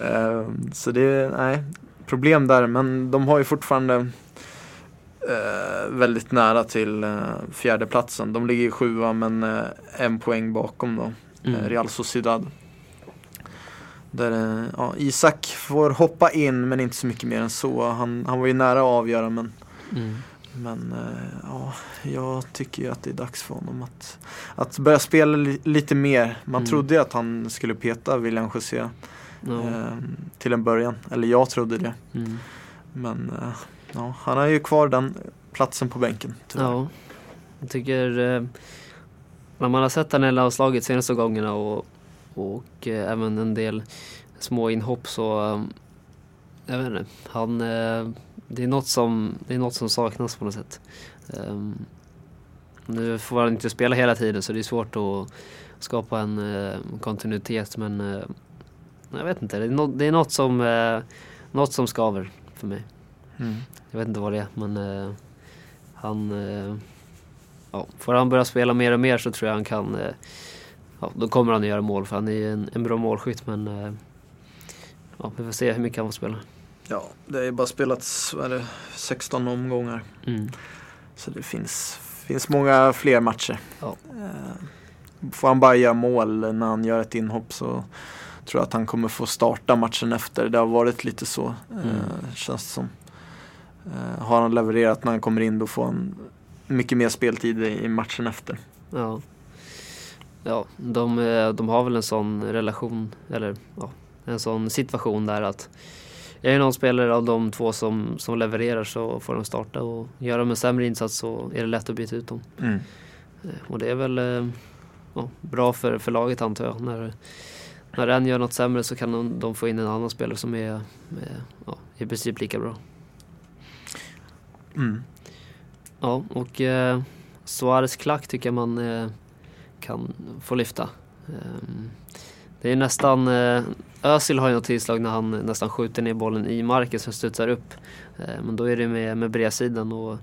Eh, så det är, nej, problem där. Men de har ju fortfarande eh, väldigt nära till eh, fjärdeplatsen. De ligger i sjua men eh, en poäng bakom då. mm. eh, Real Sociedad. Där eh, ja, Isak får hoppa in men inte så mycket mer än så. Han, han var ju nära att avgöra men, Mm. Men eh, ja, jag tycker ju att det är dags för honom att, att börja spela li- lite mer. Man Mm. trodde ju att han skulle peta William José Ja. eh, till en början. Eller jag trodde det. Mm. Men eh, ja, han har ju kvar den platsen på bänken. tyvärr. Ja, jag tycker eh, när man har sett den här landslaget senaste gångerna och, och även en del små inhopp så jag vet inte, han, det, är något som, det är något som saknas på något sätt. Ehm, nu får han inte spela hela tiden så det är svårt att skapa en eh, kontinuitet men eh, jag vet inte, det är, något, det är något, som, eh, något som skaver för mig. Mm. Jag vet inte vad det är men han ja, Får han börja spela mer och mer så tror jag han kan ja, Då kommer han att göra mål för han är en, en bra målskytt men ja, Vi får se hur mycket han får spela. Ja, det är bara spelats det, 16 omgångar. Mm. Så det finns, finns många fler matcher. Ja. Eh, Får han bara göra mål när han gör ett inhopp så tror jag att han kommer få starta matchen efter. Det har varit lite så, Mm. eh, känns det som. Eh, har han levererat när han kommer in då får han mycket mer speltid i i matchen efter. Ja, ja de, eh, de har väl en sån relation eller ja, en sån situation där att är det någon spelare av de två som, som levererar så får de starta och gör de en sämre insats så är det lätt att byta ut dem. Mm. Eh, Och det är väl eh, ja, bra för, för laget antar jag. När, när en gör något sämre så kan de, de få in en annan spelare som är, ja, i princip lika bra. Mm. Ja, och eh, Suarez klack tycker jag man eh, kan få lyfta. Ehm, det är nästan, eh, Özil har ju något tillslag när han nästan skjuter ner bollen i marken som studsar upp. Eh, men då är det med, med bredsidan och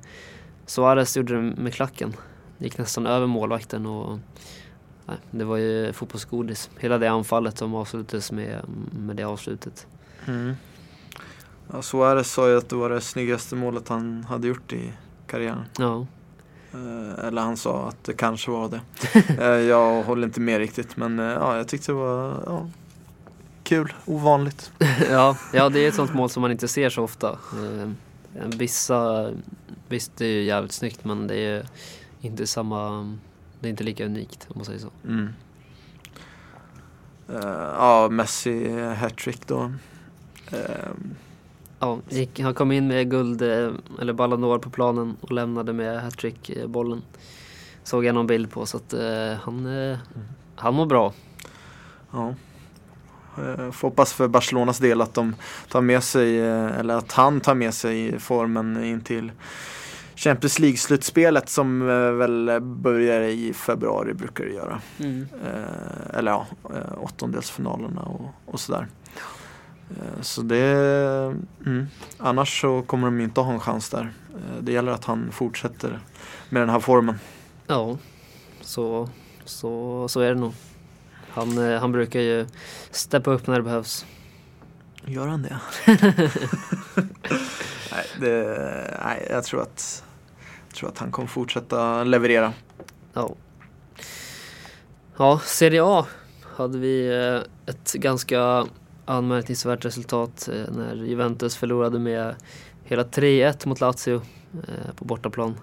Suarez gjorde det med klacken. Gick nästan över målvakten och nej, det var ju fotbollsgodis. Hela det anfallet som avslutades med, med det avslutet. Mm. Ja, Suarez sa ju att det var det snyggaste målet han hade gjort i karriären. Ja, eller han sa att det kanske var det. [laughs] Eh, jag håller inte med riktigt men eh, ja, jag tyckte det var ja, kul, ovanligt. [laughs] ja, ja, det är ett sånt mål som man inte ser så ofta. Eh, vissa, visst det är ju jävligt snyggt men det är inte samma, det är inte lika unikt om man säger så. Mm. Eh, ja, Messi hattrick då. Eh, Ja, gick, han kom in med guld, eh, eller Ballon d'Or på planen och lämnade med hattrick-bollen. Såg jag någon bild på så att eh, han, eh, han mår bra. ja. Eh, får hoppas för Barcelonas del att de tar med sig, eh, eller att han tar med sig formen in till Champions League-slutspelet som eh, väl börjar i februari brukar det göra. Eh, eller ja, eh, åttondelsfinalerna och, och sådär. Eh, så det, mm. annars så kommer de inte ha en chans där. Eh, det gäller att han fortsätter med den här formen. Ja, så, så, så är det nog. Han, eh, han brukar ju steppa upp när det behövs. Gör han det? [laughs] [laughs] nej, det, nej, jag tror att, jag tror att han kommer fortsätta leverera. Ja. Ja, Serie A hade vi ett ganska anmärkningsvärt resultat eh, när Juventus förlorade med hela 3-1 mot Lazio eh, på bortaplan.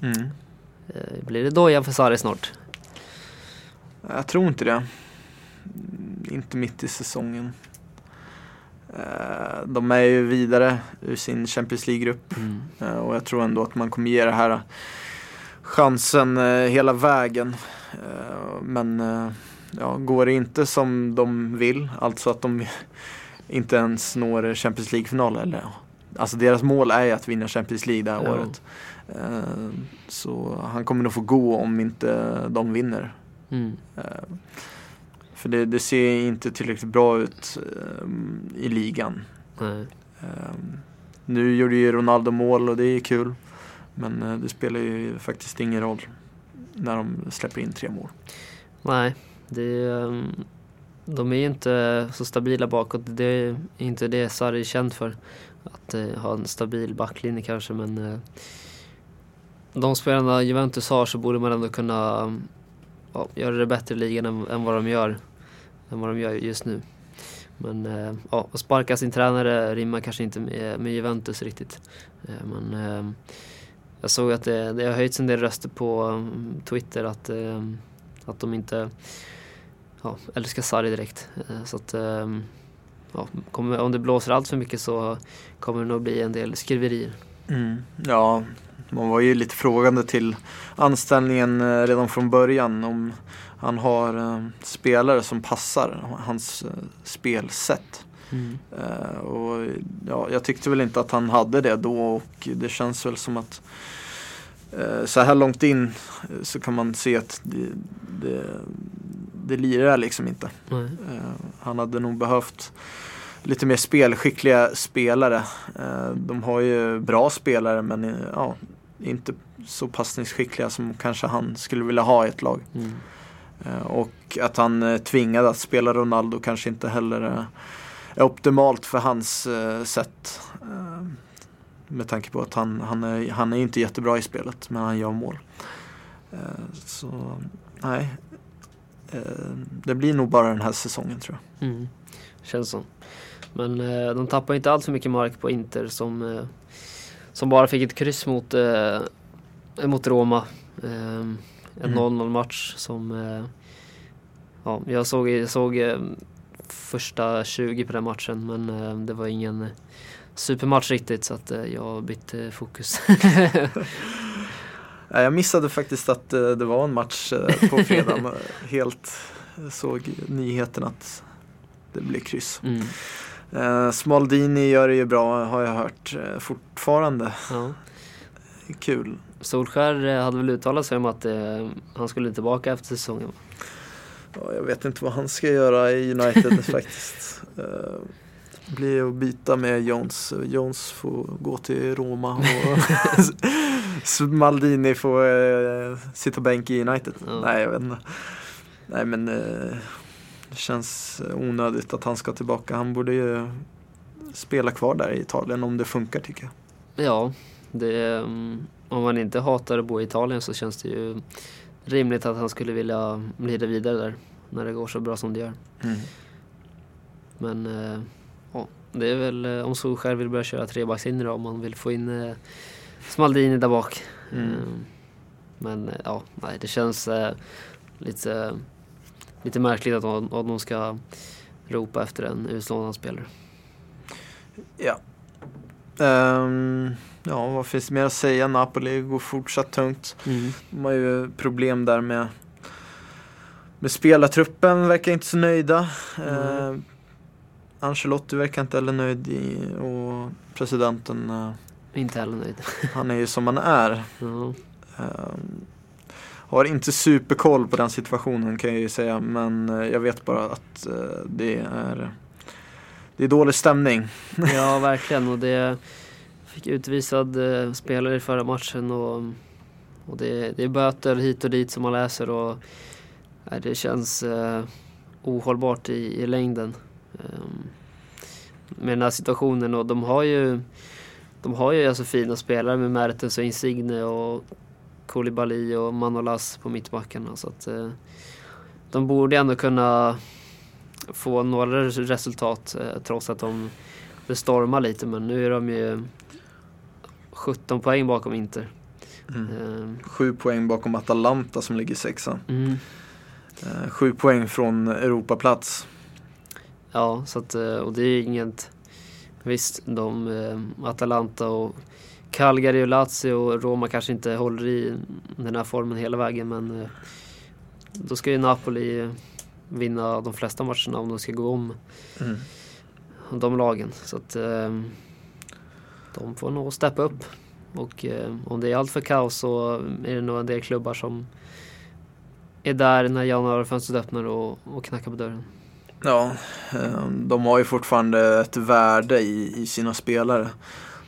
Mm. Eh, Blir det dojan för Sarri snart? Jag tror inte det. Mm, Inte mitt i säsongen. De är ju vidare ur sin Champions League-grupp Mm. och jag tror ändå att man kommer ge det här chansen hela vägen. Men ja, går det inte som de vill, alltså att de inte ens når Champions League-final eller Alltså deras mål är ju att vinna Champions League det här Ja. året. Eh, Så han kommer nog få gå om inte de vinner. Mm. Eh, För det, det ser inte tillräckligt bra ut eh, i ligan. Nej. Nu gjorde ju Ronaldo mål och det är kul. Men det spelar ju faktiskt ingen roll när de släpper in tre mål. Nej, det är, ehm, de är ju inte så stabila bakåt. Det är inte det Sarri är känd för. Att eh, ha en stabil backlinje kanske men eh, de spelarna Juventus har så borde man ändå kunna ja, göra det bättre i ligan än, än vad de gör. Än vad de gör just nu. Men eh, ja, att sparka sin tränare rimmar kanske inte med, med Juventus riktigt. Men ehm, jag såg att det, det har höjts en del röster på ehm, Twitter att att de inte ja, älskar Sarri direkt. Eh, Så att, ehm, ja, kommer, om det blåser allt för mycket så kommer det nog bli en del skriverier. Ja, man var ju lite frågande till anställningen eh, redan från början. Om han har eh, spelare som passar hans eh, spelsätt. Eh, och ja, jag tyckte väl inte att han hade det då och det känns väl som att så här långt in så kan man se att det, det, det lirar liksom inte. Eh, han hade nog behövt lite mer spelskickliga spelare. Eh, de har ju bra spelare men eh, ja, inte så passningsskickliga som kanske han skulle vilja ha i ett lag. Mm. Och att han är tvingad att spela Ronaldo kanske inte heller är optimalt för hans sätt. Med tanke på att han, han, är, han är inte jättebra i spelet men han gör mål. Så nej, det blir nog bara den här säsongen tror jag. Mm. Känns som. Men eh, de tappar inte allt för mycket mark på Inter som, eh, som bara fick ett kryss mot, eh, mot Roma. Eh, en Mm. 0-0 match som eh, ja, jag såg, jag såg eh, första 20 på den matchen men eh, det var ingen supermatch riktigt så att eh, jag bytte fokus. [laughs] [laughs] Jag missade faktiskt att eh, det var en match eh, på [laughs] fredag. men Helt såg nyheten att det blev kryss. mm. Eh, Smaldini gör det ju bra har jag hört eh, fortfarande. ja. Kul. Solskär eh, hade väl uttalat sig om att eh, han skulle tillbaka efter säsongen. Ja, jag vet inte vad han ska göra i United [laughs] faktiskt. Blir att byta med Jones. Jones får gå till Roma och [laughs] Smaldini får eh, sitta bänk i United. Ja. Nej, jag vet inte. Nej, men eh, det känns onödigt att han ska tillbaka. Han borde ju spela kvar där i Italien om det funkar tycker jag. Ja, det, mm, om man inte hatar att bo i Italien så känns det ju rimligt att han skulle vilja glida vidare där när det går så bra som det gör. Men eh, ja, det är väl eh, om Solskjaer vill börja köra trebackslinje då om man vill få in eh, Smaldini där bak. Mm. Eh, Men ja, nej, det känns eh, lite, lite märkligt att de, att de ska ropa efter en utlånad spelare. Ja. Ehm, ja, vad finns det mer att säga? Napoli går fortsatt tungt. De har ju problem där med, med spelartruppen, verkar inte så nöjda. Mm. Eh, Ancelotti verkar inte heller nöjd i, och presidenten, eh, Inte heller nöjd. [laughs] han är ju som han är. Ja. Eh, har inte superkoll på den situationen kan jag ju säga, men eh, jag vet bara att eh, det är det är dålig stämning. [laughs] Ja, verkligen. Och det fick utvisad eh, spelare i förra matchen och, och det, det är böter hit och dit som man läser och nej, det känns eh, ohållbart i, i längden. Um, med den här situationen och de har ju de har ju alltså fina spelare med Mertens och Insigne och Koulibaly och Manolas på mittbackarna så att eh, de borde ändå kunna få några res- resultat eh, trots att de det stormar lite men nu är de ju 17 poäng bakom Inter. Eh, Sju poäng bakom Atalanta som ligger sexa. mm. Eh, Sju poäng från Europaplats. Ja, så att, eh, och det är inget visst, de, eh, Atalanta och Calgary och Lazio och Roma kanske inte håller i den här formen hela vägen men eh, då ska ju Napoli vinna de flesta matcherna om de ska gå om Mm. de lagen. Så att de får nog steppa upp. Och om det är allt för kaos så är det nog en del klubbar som är där när januarifönstret öppnar och, och knackar på dörren. Ja, eh, de har ju fortfarande ett värde i, i sina spelare.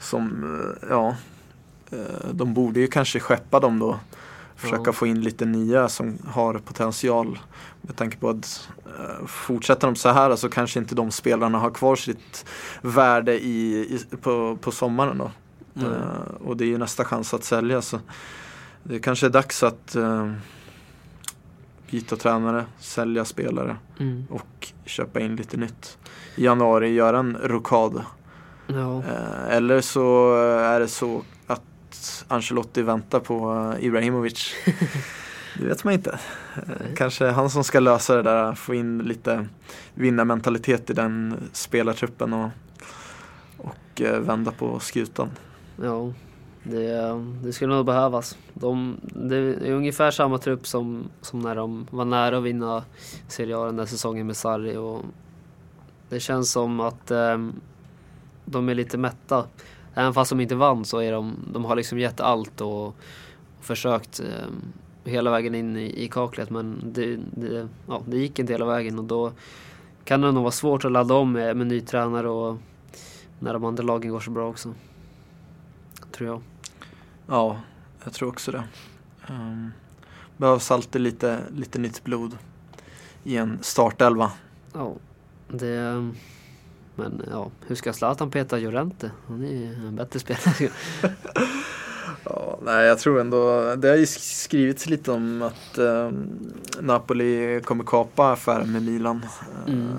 Som, eh, ja, eh, de borde ju kanske skeppa dem då. Försöka få in lite nya som har potential. Med tanke på att eh, fortsätter de så här så kanske inte de spelarna har kvar sitt värde i, i, på, på sommaren då. Mm. Och det är ju nästa chans att sälja så det kanske är dags att eh, byta tränare, sälja spelare Mm. och köpa in lite nytt. I januari göra en rokad. Ja, Eh, eller så är det så att Ancelotti väntar på eh, Ibrahimovic. [laughs] det vet man inte. Eh, Nej. kanske han som ska lösa det där, få in lite vinnarmentalitet i den spelartruppen och, och vända på skutan. ja det, det skulle nog behövas. De, det är ungefär samma trupp som, som när de var nära att vinna Serie A den där säsongen med Sarri. Och det känns som att eh, de är lite mätta. Även fast de inte vann så är de, de har liksom gett allt och, och försökt eh, hela vägen in i, i kaklet men det, det, ja, det gick inte hela vägen och då kan det nog vara svårt att ladda om med, med ny tränare och när de andra lagen går så bra också. Tror jag. Ja, jag tror också det. Um, behövs alltid lite, lite nytt blod i en startelva. Ja, det... Men ja, hur ska Zlatan peta Llorente? Han är ju en bättre spelare. [laughs] Ja, nej, jag tror ändå, det har ju skrivits lite om att eh, Napoli kommer kapa affären med Milan. Eh, Mm.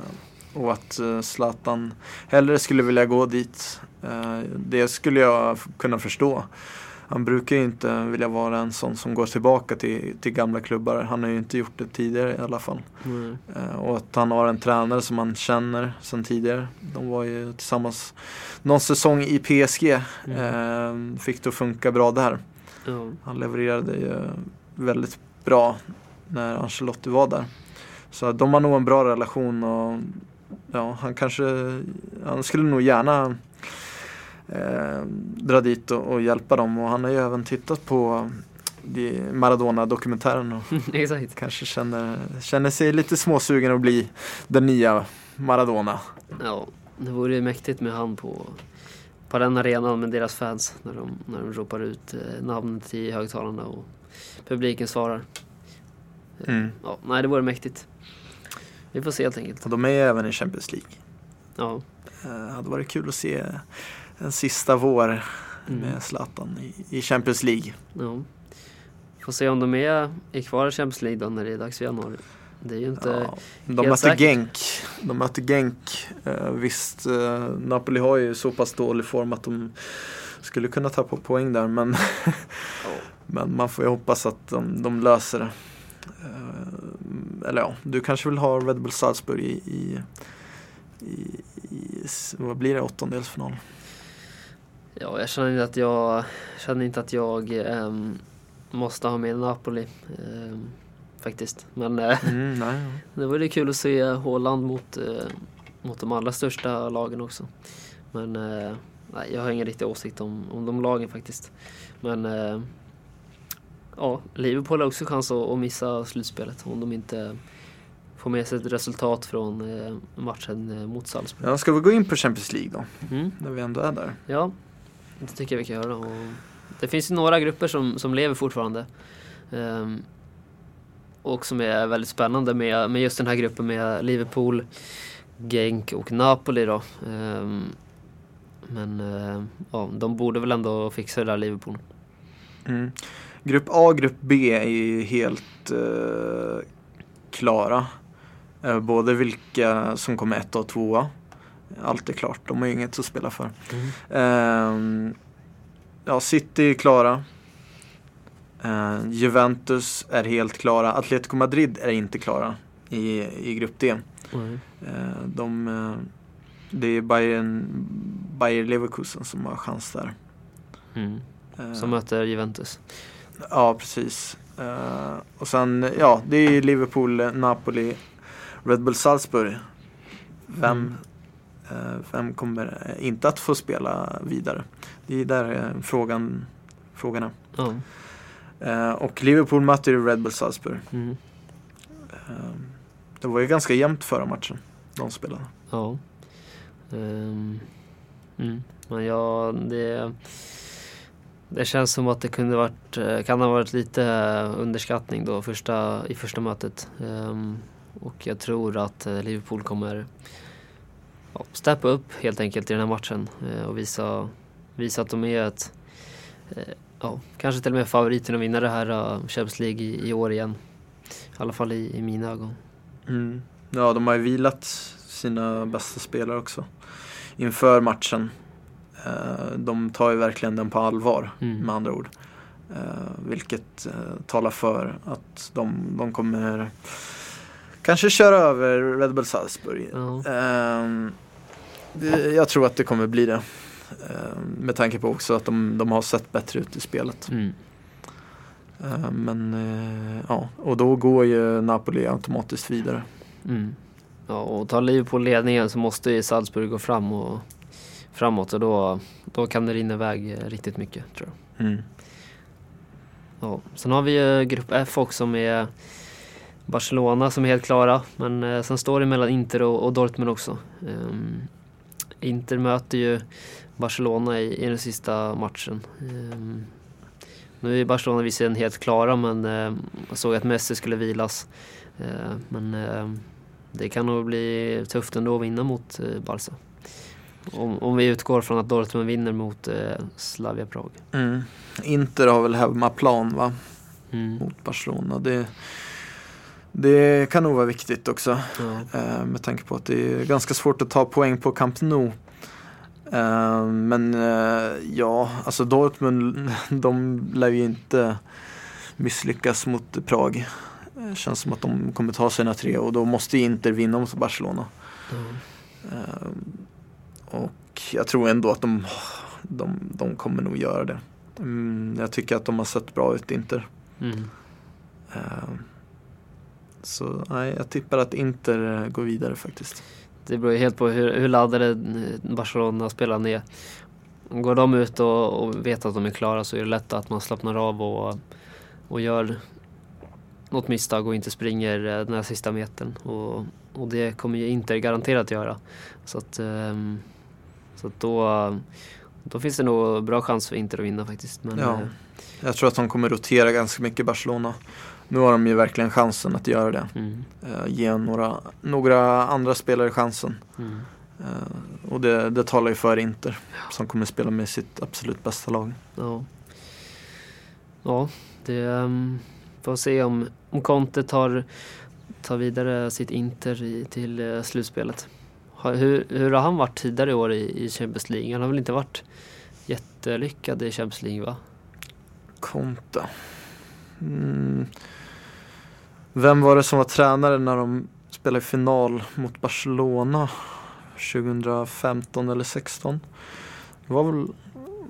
Och att eh, Zlatan hellre skulle vilja gå dit. Eh, det skulle jag kunna förstå. Han brukar ju inte vilja vara en sån som går tillbaka till, till gamla klubbar. Han har ju inte gjort det tidigare i alla fall. Mm. Och att han har en tränare som han känner sedan tidigare. De var ju tillsammans någon säsong i PSG. Eh, fick det att funka bra där. Ja. Han levererade ju väldigt bra när Ancelotti var där. Så de har nog en bra relation och ja, han kanske, han skulle nog gärna eh, dra dit och, och hjälpa dem och han har ju även tittat på de Maradona-dokumentären och [laughs] Exakt. kanske känner, känner sig lite småsugen att bli den nya Maradona. Ja, det vore ju mäktigt med han på, på den arenan med deras fans när de, när de ropar ut eh, namnet i högtalarna och publiken svarar. Ja, nej, det vore mäktigt. Vi får se helt enkelt. Och de är ju även i Champions League. Ja. Eh, hade varit kul att se en sista vår Mm. med Zlatan i, i Champions League. ja. Får se om de är, är kvar i Champions League då när det är dags för januari. Det är ju inte... Ja, de säkert. Genk. De möter Genk. Eh, visst, eh, Napoli har ju så pass dålig form att de skulle kunna tappa poäng där. Men, [laughs] men man får ju hoppas att de, de löser det. Eh, eller ja, du kanske vill ha Red Bull Salzburg i, i, i, i vad blir det, åttondelsfinal? Ja, jag känner inte att jag, känner inte att jag ehm, måste ha med Napoli. ehm, faktiskt. Men eh, Mm, nej, ja. [laughs] det vore kul att se Håland mot, eh, mot de allra största lagen också. Men eh, nej, jag har ingen riktig åsikt om, om de lagen faktiskt. Men eh, ja, Liverpool har också chans att, att missa slutspelet om de inte får med sig ett resultat från matchen mot Salzburg. Ja, ska vi gå in på Champions League då? Mm. När vi ändå är där. Ja, det tycker jag vi kan göra. Och det finns ju några grupper som, som lever fortfarande. Um, och som är väldigt spännande med, med just den här gruppen med Liverpool, Genk och Napoli då. Um, men uh, ja, de borde väl ändå fixa det där Liverpool. Mm. Grupp A och grupp B är ju helt uh, klara. Uh, både vilka som kommer ett och tvåa. Allt är klart, de har ju inget att spela för. Ehm, ja, City är klara. Eh, Juventus är helt klara. Atletico Madrid är inte klara i, i grupp D. Mm. Eh, de, eh, Det är Bayern, Bayer Leverkusen som har chans där. Mm. Eh, Som möter Juventus. Ja, precis. Eh, och sen, ja, det är Liverpool, Napoli, Red Bull Salzburg. Vem, Mm. eh, vem kommer inte att få spela vidare? Det är där eh, frågan, frågan är. Eh, och Liverpool möter ju Red Bull Salzburg. Mm. Eh, det var ju ganska jämnt förra matchen, de spelade. Ja. Ehm, mm. Men ja, det, det känns som att det kunde varit, eh, kan ha varit lite underskattning då första, i första mötet. Ehm, och jag tror att eh, Liverpool kommer ja, steppa upp helt enkelt i den här matchen eh, och visa, visa att de är ett, eh, ja, kanske till och med favoriten att vinna det här eh, Champions League i, i år igen. I alla fall i, i mina ögon. Mm. Ja, de har ju vilat sina bästa spelare också inför matchen. De tar ju verkligen den på allvar Mm. med andra ord. Vilket talar för att de, de kommer kanske köra över Red Bull Salzburg. Ja. Ehm, det, jag tror att det kommer bli det. Ehm, med tanke på också att de, de har sett bättre ut i spelet. Mm. Ehm, men eh, ja, och då går ju Napoli automatiskt vidare. Mm. Ja, och tar Liverpool ledningen så måste ju Salzburg gå fram och, framåt och då, då kan det rinna iväg eh, riktigt mycket tror jag. Mm. Ja. Sen har vi ju grupp F också med Barcelona som är helt klara men eh, sen står det mellan Inter och, och Dortmund också. Ehm, Inter möter ju Barcelona i, i den sista matchen. Ehm, nu är Barcelona visserligen helt klara men eh, jag såg att Messi skulle vilas. Eh, men eh, det kan nog bli tufft ändå att vinna mot eh, Barca. Om, om vi utgår från att Dortmund vinner mot eh, Slavia Prag. Mm. Inter har väl hemmaplan va? Mm. mot Barcelona. Det, det kan nog vara viktigt också. Eh, med tanke på att det är ganska svårt att ta poäng på Camp Nou. Eh, men eh, ja, alltså Dortmund, [laughs] de lär ju inte misslyckas mot Prag. Det känns som att de kommer ta sina tre och då måste Inter vinna mot Barcelona. Eh, och jag tror ändå att de, de, de kommer nog göra det. Mm, jag tycker att de har sett bra ut, Inter. Mm. Så nej, jag tippar att Inter eh, går vidare faktiskt. Det beror ju helt på hur, hur laddade eh, Barcelona-spelarna är. Går de ut och, och vet att de är klara så är det lätt att man slappnar av och, och gör något misstag och inte springer eh, den här sista metern. Och, och det kommer ju Inter garanterat göra. Så att, ehm, så att då, då finns det nog bra chans för Inter att vinna faktiskt. Men, Ja. Jag tror att de kommer rotera ganska mycket Barcelona. Nu har de ju verkligen chansen att göra det. mm, Eh, ge några, några andra spelare chansen. mm. Eh, och det, det talar ju för Inter som kommer spela med sitt absolut bästa lag. Ja. Ja, det um, får se om, om Conte tar, tar vidare sitt Inter i, till uh, slutspelet. Hur, hur har han varit tidigare i år i, i Champions League? Han har väl inte varit jättelyckad i Champions League va? Conte. Mm. Vem var det som var tränare när de spelade final mot Barcelona 2015 eller 16? Det var väl,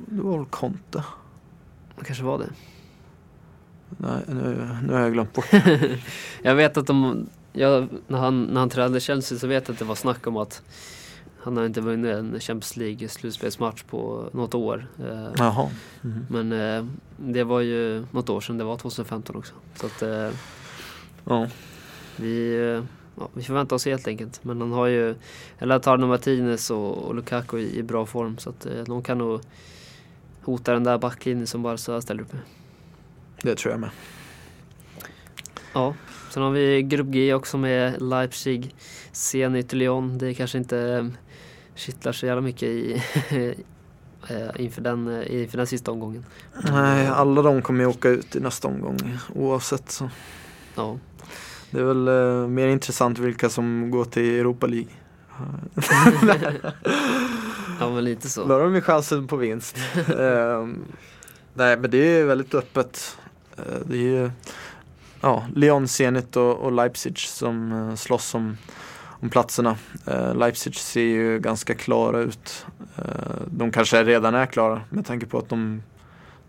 det var väl Conte? Det kanske var det. Nej, nu, nu har jag glömt bort. [laughs] jag vet att de, ja, när, han, när han tränade Chelsea så vet jag att det var snack om att han har inte vunnit en Champions League slutspelsmatch på något år. Eh, Jaha. Mhm. Men eh, det var ju något år sedan, det var 2015 också. Så att eh, Ja. vi, eh, ja, vi förväntar oss helt enkelt. Men han har ju Lautaro Martinez och, och Lukaku i, i bra form. Så att eh, de kan nog hota den där backlinjen som Barca ställer upp med. Det tror jag med. Ja, sen har vi Grupp G också med Leipzig, Zenit, Lyon. Det kanske inte eh, kittlar så jävla mycket i, [laughs] inför, den, inför den sista omgången. Nej, alla de kommer ju åka ut i nästa omgång oavsett. Så. Ja, Det är väl eh, mer intressant vilka som går till Europa League. [laughs] ja men lite så. Då har de ju chansen på vinst. [laughs] Ehm, nej men det är väldigt öppet. Eh, det är ju ja, Lyon, Zenit och, och Leipzig som uh, slåss om, om platserna. Eh, Leipzig ser ju ganska klara ut. Eh, de kanske redan är klara med tanke på att de,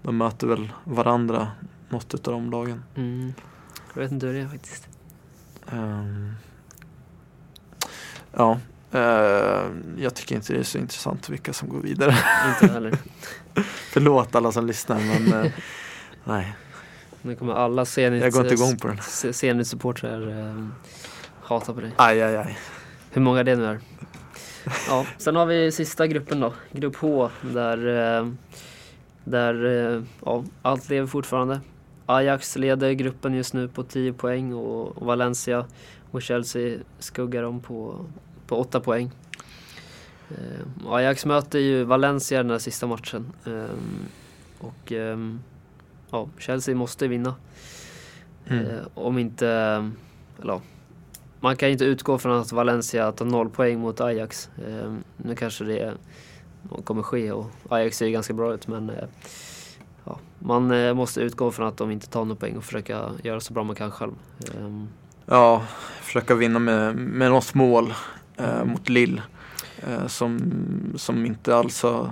de möter väl varandra, något av de lagen. Mm. Jag vet inte hur det är faktiskt. Ehm, ja, eh, jag tycker inte det är så intressant vilka som går vidare. Inte heller. [laughs] Förlåt alla som lyssnar men eh, nej, Nu kommer alla Zenit, jag går inte igång på den. Zenit-supportrar eh, hata på dig. Aj, aj, aj. Hur många det nu är. Ja, sen har vi sista gruppen då, grupp H, där, där ja, allt lever fortfarande. Ajax leder gruppen just nu på 10 poäng och Valencia och Chelsea skuggar dem på, på 8 poäng. Eh, Ajax möter ju Valencia den här sista matchen. Eh, och ehm, ja, Chelsea måste vinna. Mm. Eh, om inte, eller man kan inte utgå från att Valencia tar noll poäng mot Ajax. Eh, nu kanske det kommer ske och Ajax ser ju ganska bra ut men eh, ja, man eh, måste utgå från att de inte tar några poäng och försöka göra så bra man kan själv. Eh, Ja, försöka vinna med, med något mål eh, mot Lille. Eh, som, som inte alls har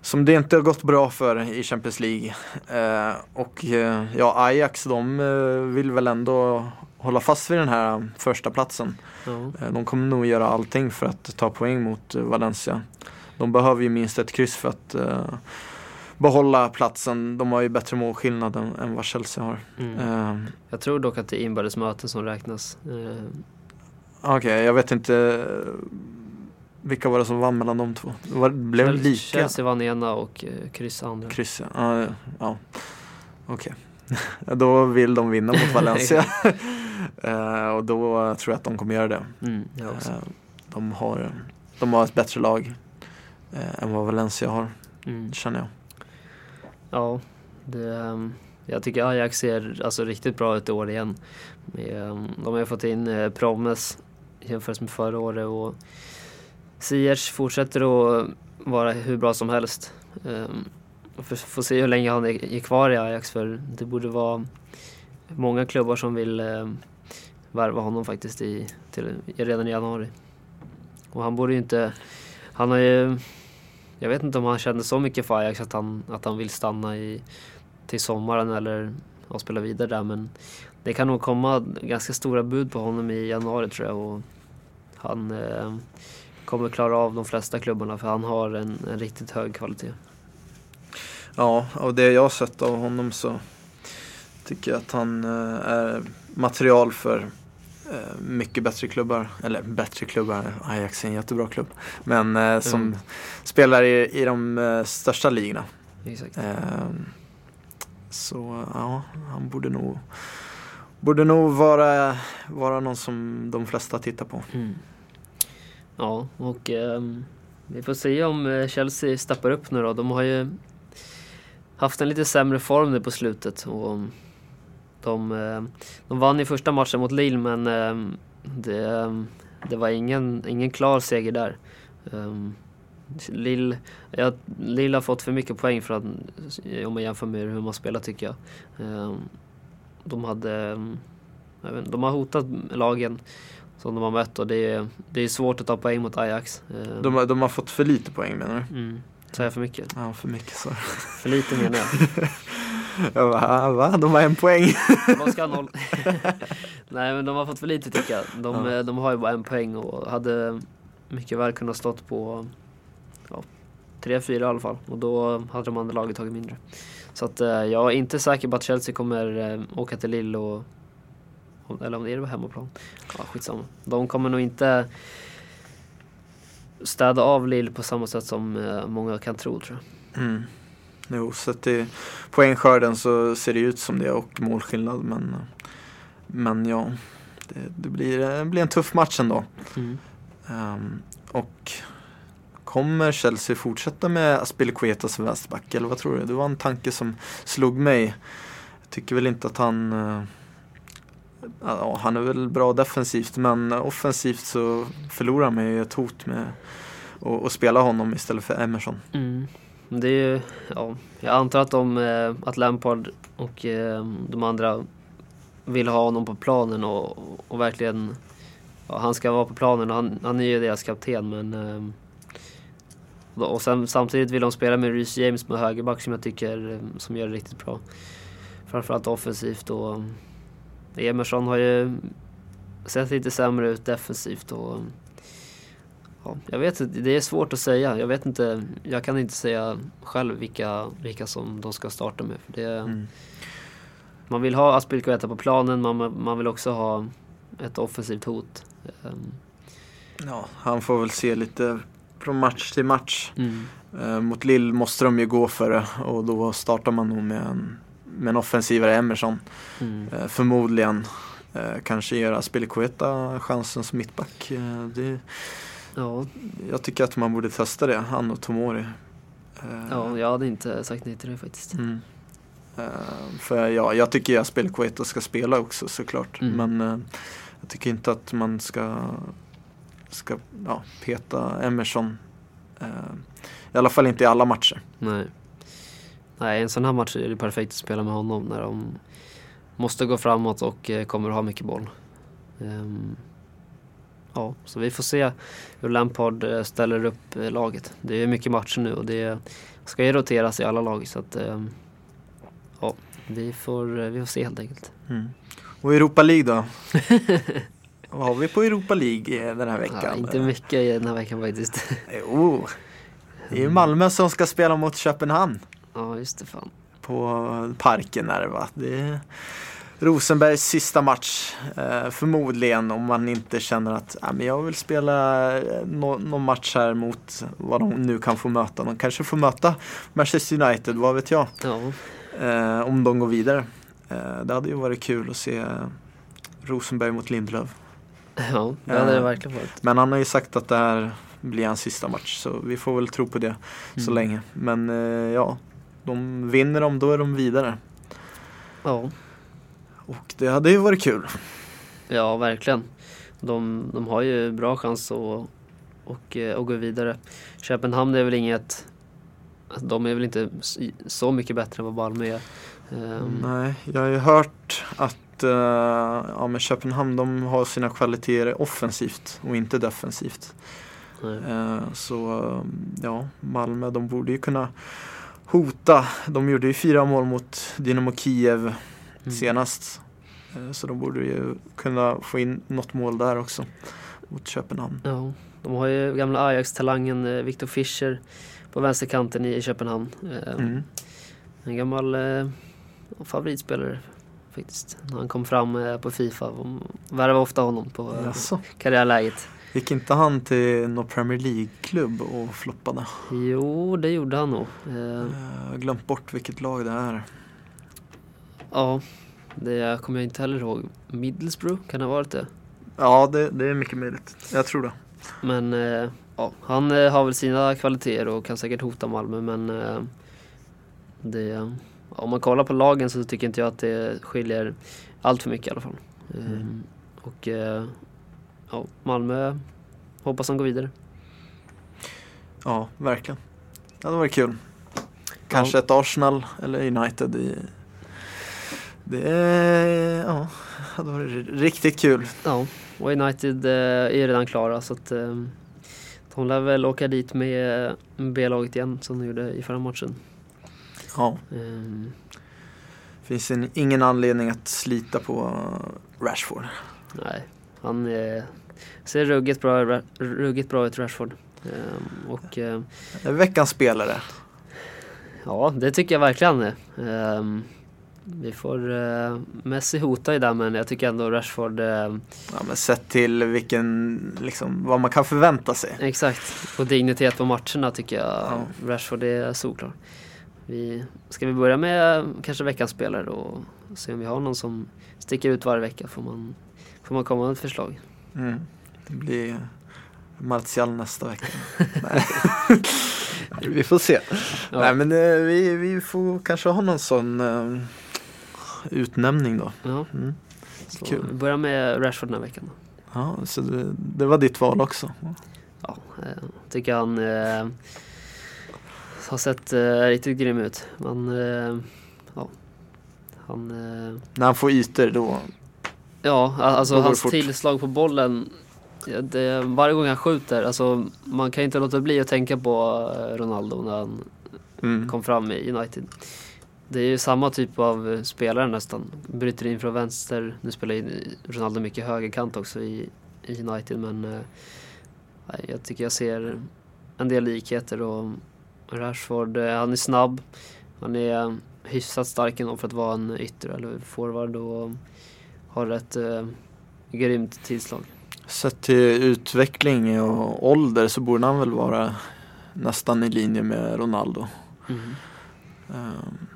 som det inte har gått bra för i Champions League. Eh, och eh, ja, Ajax de eh, vill väl ändå hålla fast vid den här första platsen. Eh, de kommer nog göra allting för att ta poäng mot Valencia. De behöver ju minst ett kryss för att behålla platsen. De har ju bättre målskillnad än, än vad Chelsea har. Mm. Eh, Jag tror dock att det är inbördes möten som räknas. Eh, Okej, jag vet inte eh, vilka var det som vann mellan de två? Det var, blev Chelsea- lika? Chelsea vann ena och eh, kryss andra. Kryss ja. ja, ja. Okej. [laughs] då vill de vinna mot [laughs] Valencia. [laughs] Eh, och då tror jag att de kommer göra det. Mm, de, har, de har ett bättre lag än vad Valencia har, Mm. känner jag. Ja, det, ehm, jag tycker Ajax ser alltså riktigt bra ut i år igen. Ehm, de har ju fått in eh, Promes jämfört med förra året och Siers fortsätter att vara hur bra som helst. Ehm, vi Får se hur länge han är, kvar i Ajax för det borde vara många klubbar som vill värva honom faktiskt i, till, redan i januari. Och han borde ju inte, han har ju jag vet inte om han kände så mycket för Ajax att han, att han vill stanna i, till sommaren eller och spela vidare där men det kan nog komma ganska stora bud på honom i januari tror jag och han eh, kommer klara av de flesta klubbarna för han har en, en riktigt hög kvalitet. Ja, av det jag har sett av honom så tycker jag att han eh, är material för mycket bättre klubbar. Eller bättre klubbar, Ajax är en jättebra klubb. Men eh, som Mm. spelar i, i de eh, största ligorna. Exakt. Eh, så ja, han borde nog Borde nog vara, vara någon som de flesta tittar på. Mm. Ja, och ehm, vi får se om eh, Chelsea steppar upp nu då. De har ju haft en lite sämre form nu på slutet. Och de, eh, de vann i första matchen mot Lille men ehm, det, ehm, det var ingen, ingen klar seger där. Um, Lille, ja, Lille har fått för mycket poäng för att, om man jämför med hur man spelar tycker jag. Ehm, de hade, ehm, jag inte, de har hotat lagen som de har mött och det är, det är svårt att ta poäng mot Ajax. Ehm, De, har- de har fått för lite poäng menar du? mm, säger jag för mycket? Ja, för mycket så. För lite menar jag. [laughs] Jag bara, va? De har en poäng. De ska ha noll. [laughs] Nej men de har fått för lite tycker jag. De, Ja. eh, de har ju bara en poäng och hade mycket väl kunnat stått på ja, 3-4 i alla fall. Och då hade de andra laget tagit mindre. Så att eh, jag är inte säker på att Chelsea kommer eh, åka till Lille och eller om det är på hemmaplan. Ja, skitsamma. De kommer nog inte städa av Lille på samma sätt som många kan tro tror jag. Mm. Jo, så att det, poängskörden så ser det ut som det och målskillnad men, men ja, det, det, blir, det blir en tuff match ändå. Mm. Ehm, och kommer Chelsea fortsätta med Aspilicueta som vänsterback eller vad tror du? Det var en tanke som slog mig. Jag tycker väl inte att han eh, Ja, han är väl bra defensivt men offensivt så förlorar han med ett hot med att spela honom istället för Emerson. Mm. Det är ju, ja, jag antar att, de, eh, att Lampard och eh, de andra vill ha honom på planen och, och verkligen ja, han ska vara på planen och han, han är ju deras kapten men eh, och sen, samtidigt vill de spela med Reece James med högerback som jag tycker som gör det riktigt bra. Framförallt offensivt och Emerson har ju sett lite sämre ut defensivt och ja, jag vet inte, det är svårt att säga. Jag vet inte, jag kan inte säga själv vilka, vilka som de ska starta med. För det, Mm. Man vill ha Aspilicueta på planen, man, man vill också ha ett offensivt hot. Ehm, Ja, han får väl se lite från match till match. Mm. Eh, mot Lill måste de ju gå för det och då startar man nog med en, med en offensivare Emerson. Mm. Eh, förmodligen eh, kanske göra Spilicueta chansen som mittback. Det, Ja, jag tycker att man borde testa det, han och Tomori. Eh, ja, jag hade inte sagt nej till det faktiskt. Mm. Eh, för ja, jag tycker att Spilicueta ska spela också såklart. Mm. Men eh, jag tycker inte att man ska, ska ja, peta Emerson. I alla fall inte i alla matcher. Nej. Nej, en sån här match är det perfekt att spela med honom när de måste gå framåt och kommer att ha mycket boll. Ehm, ja, så vi får se hur Lampard eh, ställer upp eh, laget. Det är mycket matcher nu och det ska ju roteras i alla lag så att ehm, ja, vi får, eh, vi får se helt enkelt. Mm. Och Europa League då? [laughs] Vad har vi på Europa League eh, den här veckan? Ja, inte mycket den här veckan faktiskt. [laughs] Jo, det är ju Malmö som ska spela mot Köpenhamn. ja, just det fan. på parken är det va. Det Rosenbergs sista match. Eh, förmodligen om man inte känner att men jag vill spela eh, nå- någon match här mot vad de nu kan få möta. De kanske får möta Manchester United, vad vet jag. Ja, Eh, om de går vidare. Eh, det hade ju varit kul att se Rosenberg mot Lindelöf. ja det hade det verkligen varit. Men han har ju sagt att det här blir hans sista match så vi får väl tro på det så Mm. länge. Men ja, de vinner de då är de vidare. Ja. Och det hade ju varit kul. Ja, verkligen. De, de har ju bra chans att, och, eh, att gå vidare. Köpenhamn är väl inget... De är väl inte så mycket bättre än vad Malmö är. Ehm, Nej, jag har ju hört att eh, ja, men Köpenhamn de har sina kvaliteter offensivt och inte defensivt. Eh, så eh, ja, Malmö de borde ju kunna hota. De gjorde ju fyra mål mot Dynamo Kiev Mm. senast. Eh, så de borde ju kunna få in något mål där också mot Köpenhamn. Ja, de har ju gamla Ajax-talangen eh, Viktor Fischer på vänsterkanten i Köpenhamn. Ehm, Mm. En gammal eh, favoritspelare faktiskt. När han kom fram eh, på Fifa. De värvade ofta honom på eh, Jaså, karriärläget. gick inte han till någon Premier League-klubb och floppade? Jo, det gjorde han nog. Eh, Jag har glömt bort vilket lag det är. Ja, det kommer jag inte heller ihåg. Middlesbrough, kan det ha varit det? Ja, det, det är mycket möjligt. Jag tror det. Men eh, ja, han eh, har väl sina kvaliteter och kan säkert hota Malmö men eh, det, ja, om man kollar på lagen så tycker inte jag att det skiljer allt för mycket i alla fall. Mm. Och eh, ja, Malmö hoppas han går vidare. Ja, verkligen. Det hade varit kul. Kanske ett Arsenal eller United i... Det ja, [laughs] hade varit riktigt kul. Ja, och United eh, är redan klara så att eh, de lär väl åka dit med B-laget igen som de gjorde i förra matchen. Ja, Eh, finns en, ingen anledning att slita på Rashford. Nej, han eh, ser ruggigt bra, ra- ruggigt bra ut Rashford. Ehm, och eh, är Veckans spelare. ja, det tycker jag verkligen. Ehm, vi får, eh, Messi hotar ju där men jag tycker ändå Rashford, eh, Ja, men sett till vilken, liksom, vad man kan förvänta sig. exakt, och dignitet på matcherna tycker jag Ja. Rashford är solklar. Vi, ska vi börja med kanske veckans spelare och se om vi har någon som sticker ut varje vecka får man, får man komma med ett förslag. Mm. Det blir Martial nästa vecka. [laughs] [laughs] Vi får se. Ja. Nej men eh, vi, vi får kanske ha någon sån eh, utnämning då. Ja, Mm. Kul. vi börjar med Rashford den här veckan. Ja, så det, det var ditt val också. Ja, eh, tycker han eh, har sett eh, riktigt grym ut. Man, eh, ja, han, eh, När han får ytor då. ja, alltså Då hans tillslag på bollen det, varje gång han skjuter, alltså man kan inte låta bli att tänka på eh, Ronaldo när han Mm. kom fram i United. Det är ju samma typ av eh, spelare nästan. Bryter in från vänster. Nu spelar Ronaldo mycket högerkant också i, United men eh, jag tycker jag ser en del likheter och Rashford, eh, han är snabb. Han är hyfsat stark ändå för att vara en ytter eller forward och har ett eh, grymt tillslag. Sett till utveckling och ålder så borde han väl vara nästan i linje med Ronaldo. Ehm,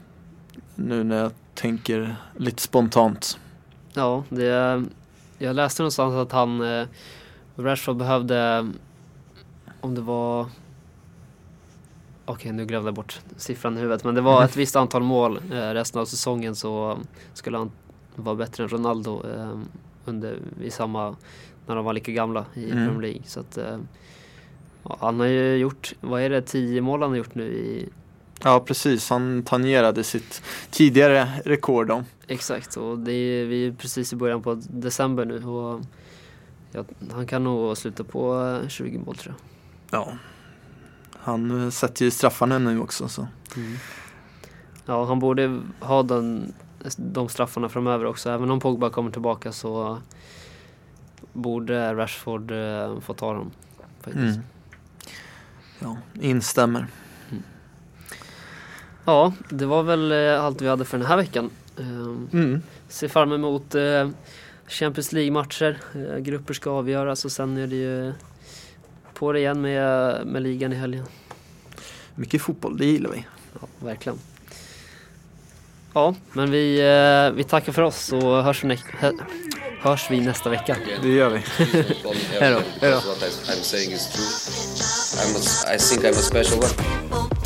nu när jag tänker lite spontant. Ja, det, jag läste någonstans att han, eh, Rashford behövde, om det var, okej nu glömde jag bort siffran i huvudet, men det var ett [laughs] visst antal mål eh, resten av säsongen så skulle han vara bättre än Ronaldo eh, under, i samma, när de var lika gamla i Mm. Premier League. Så att, eh, han har ju gjort, vad är det, tio mål han har gjort nu i Ja precis, han tangerade sitt tidigare rekord då. Exakt, och det är, vi är precis i början på december nu och ja, han kan nog sluta på eh, 20 mål tror jag. Ja. Han sätter ju straffarna nu också så. Ja, han borde ha den, de straffarna framöver också. Även om Pogba kommer tillbaka så borde Rashford eh, få ta dem. Faktiskt. Mm. Ja, instämmer. Ja, det var väl eh, allt vi hade för den här veckan. Eh, ser fram emot eh, Champions League-matcher. Eh, grupper ska avgöras och sen är det ju på det igen med, med ligan i helgen. Mycket fotboll, det gillar vi. Ja, verkligen. Ja, men vi, vi tackar för oss och hörs, nä- hö- hörs vi nästa vecka. Det gör vi. Please don't call me Hello. arrogant because what I, I'm saying is true. I'm a, I think I'm a special one.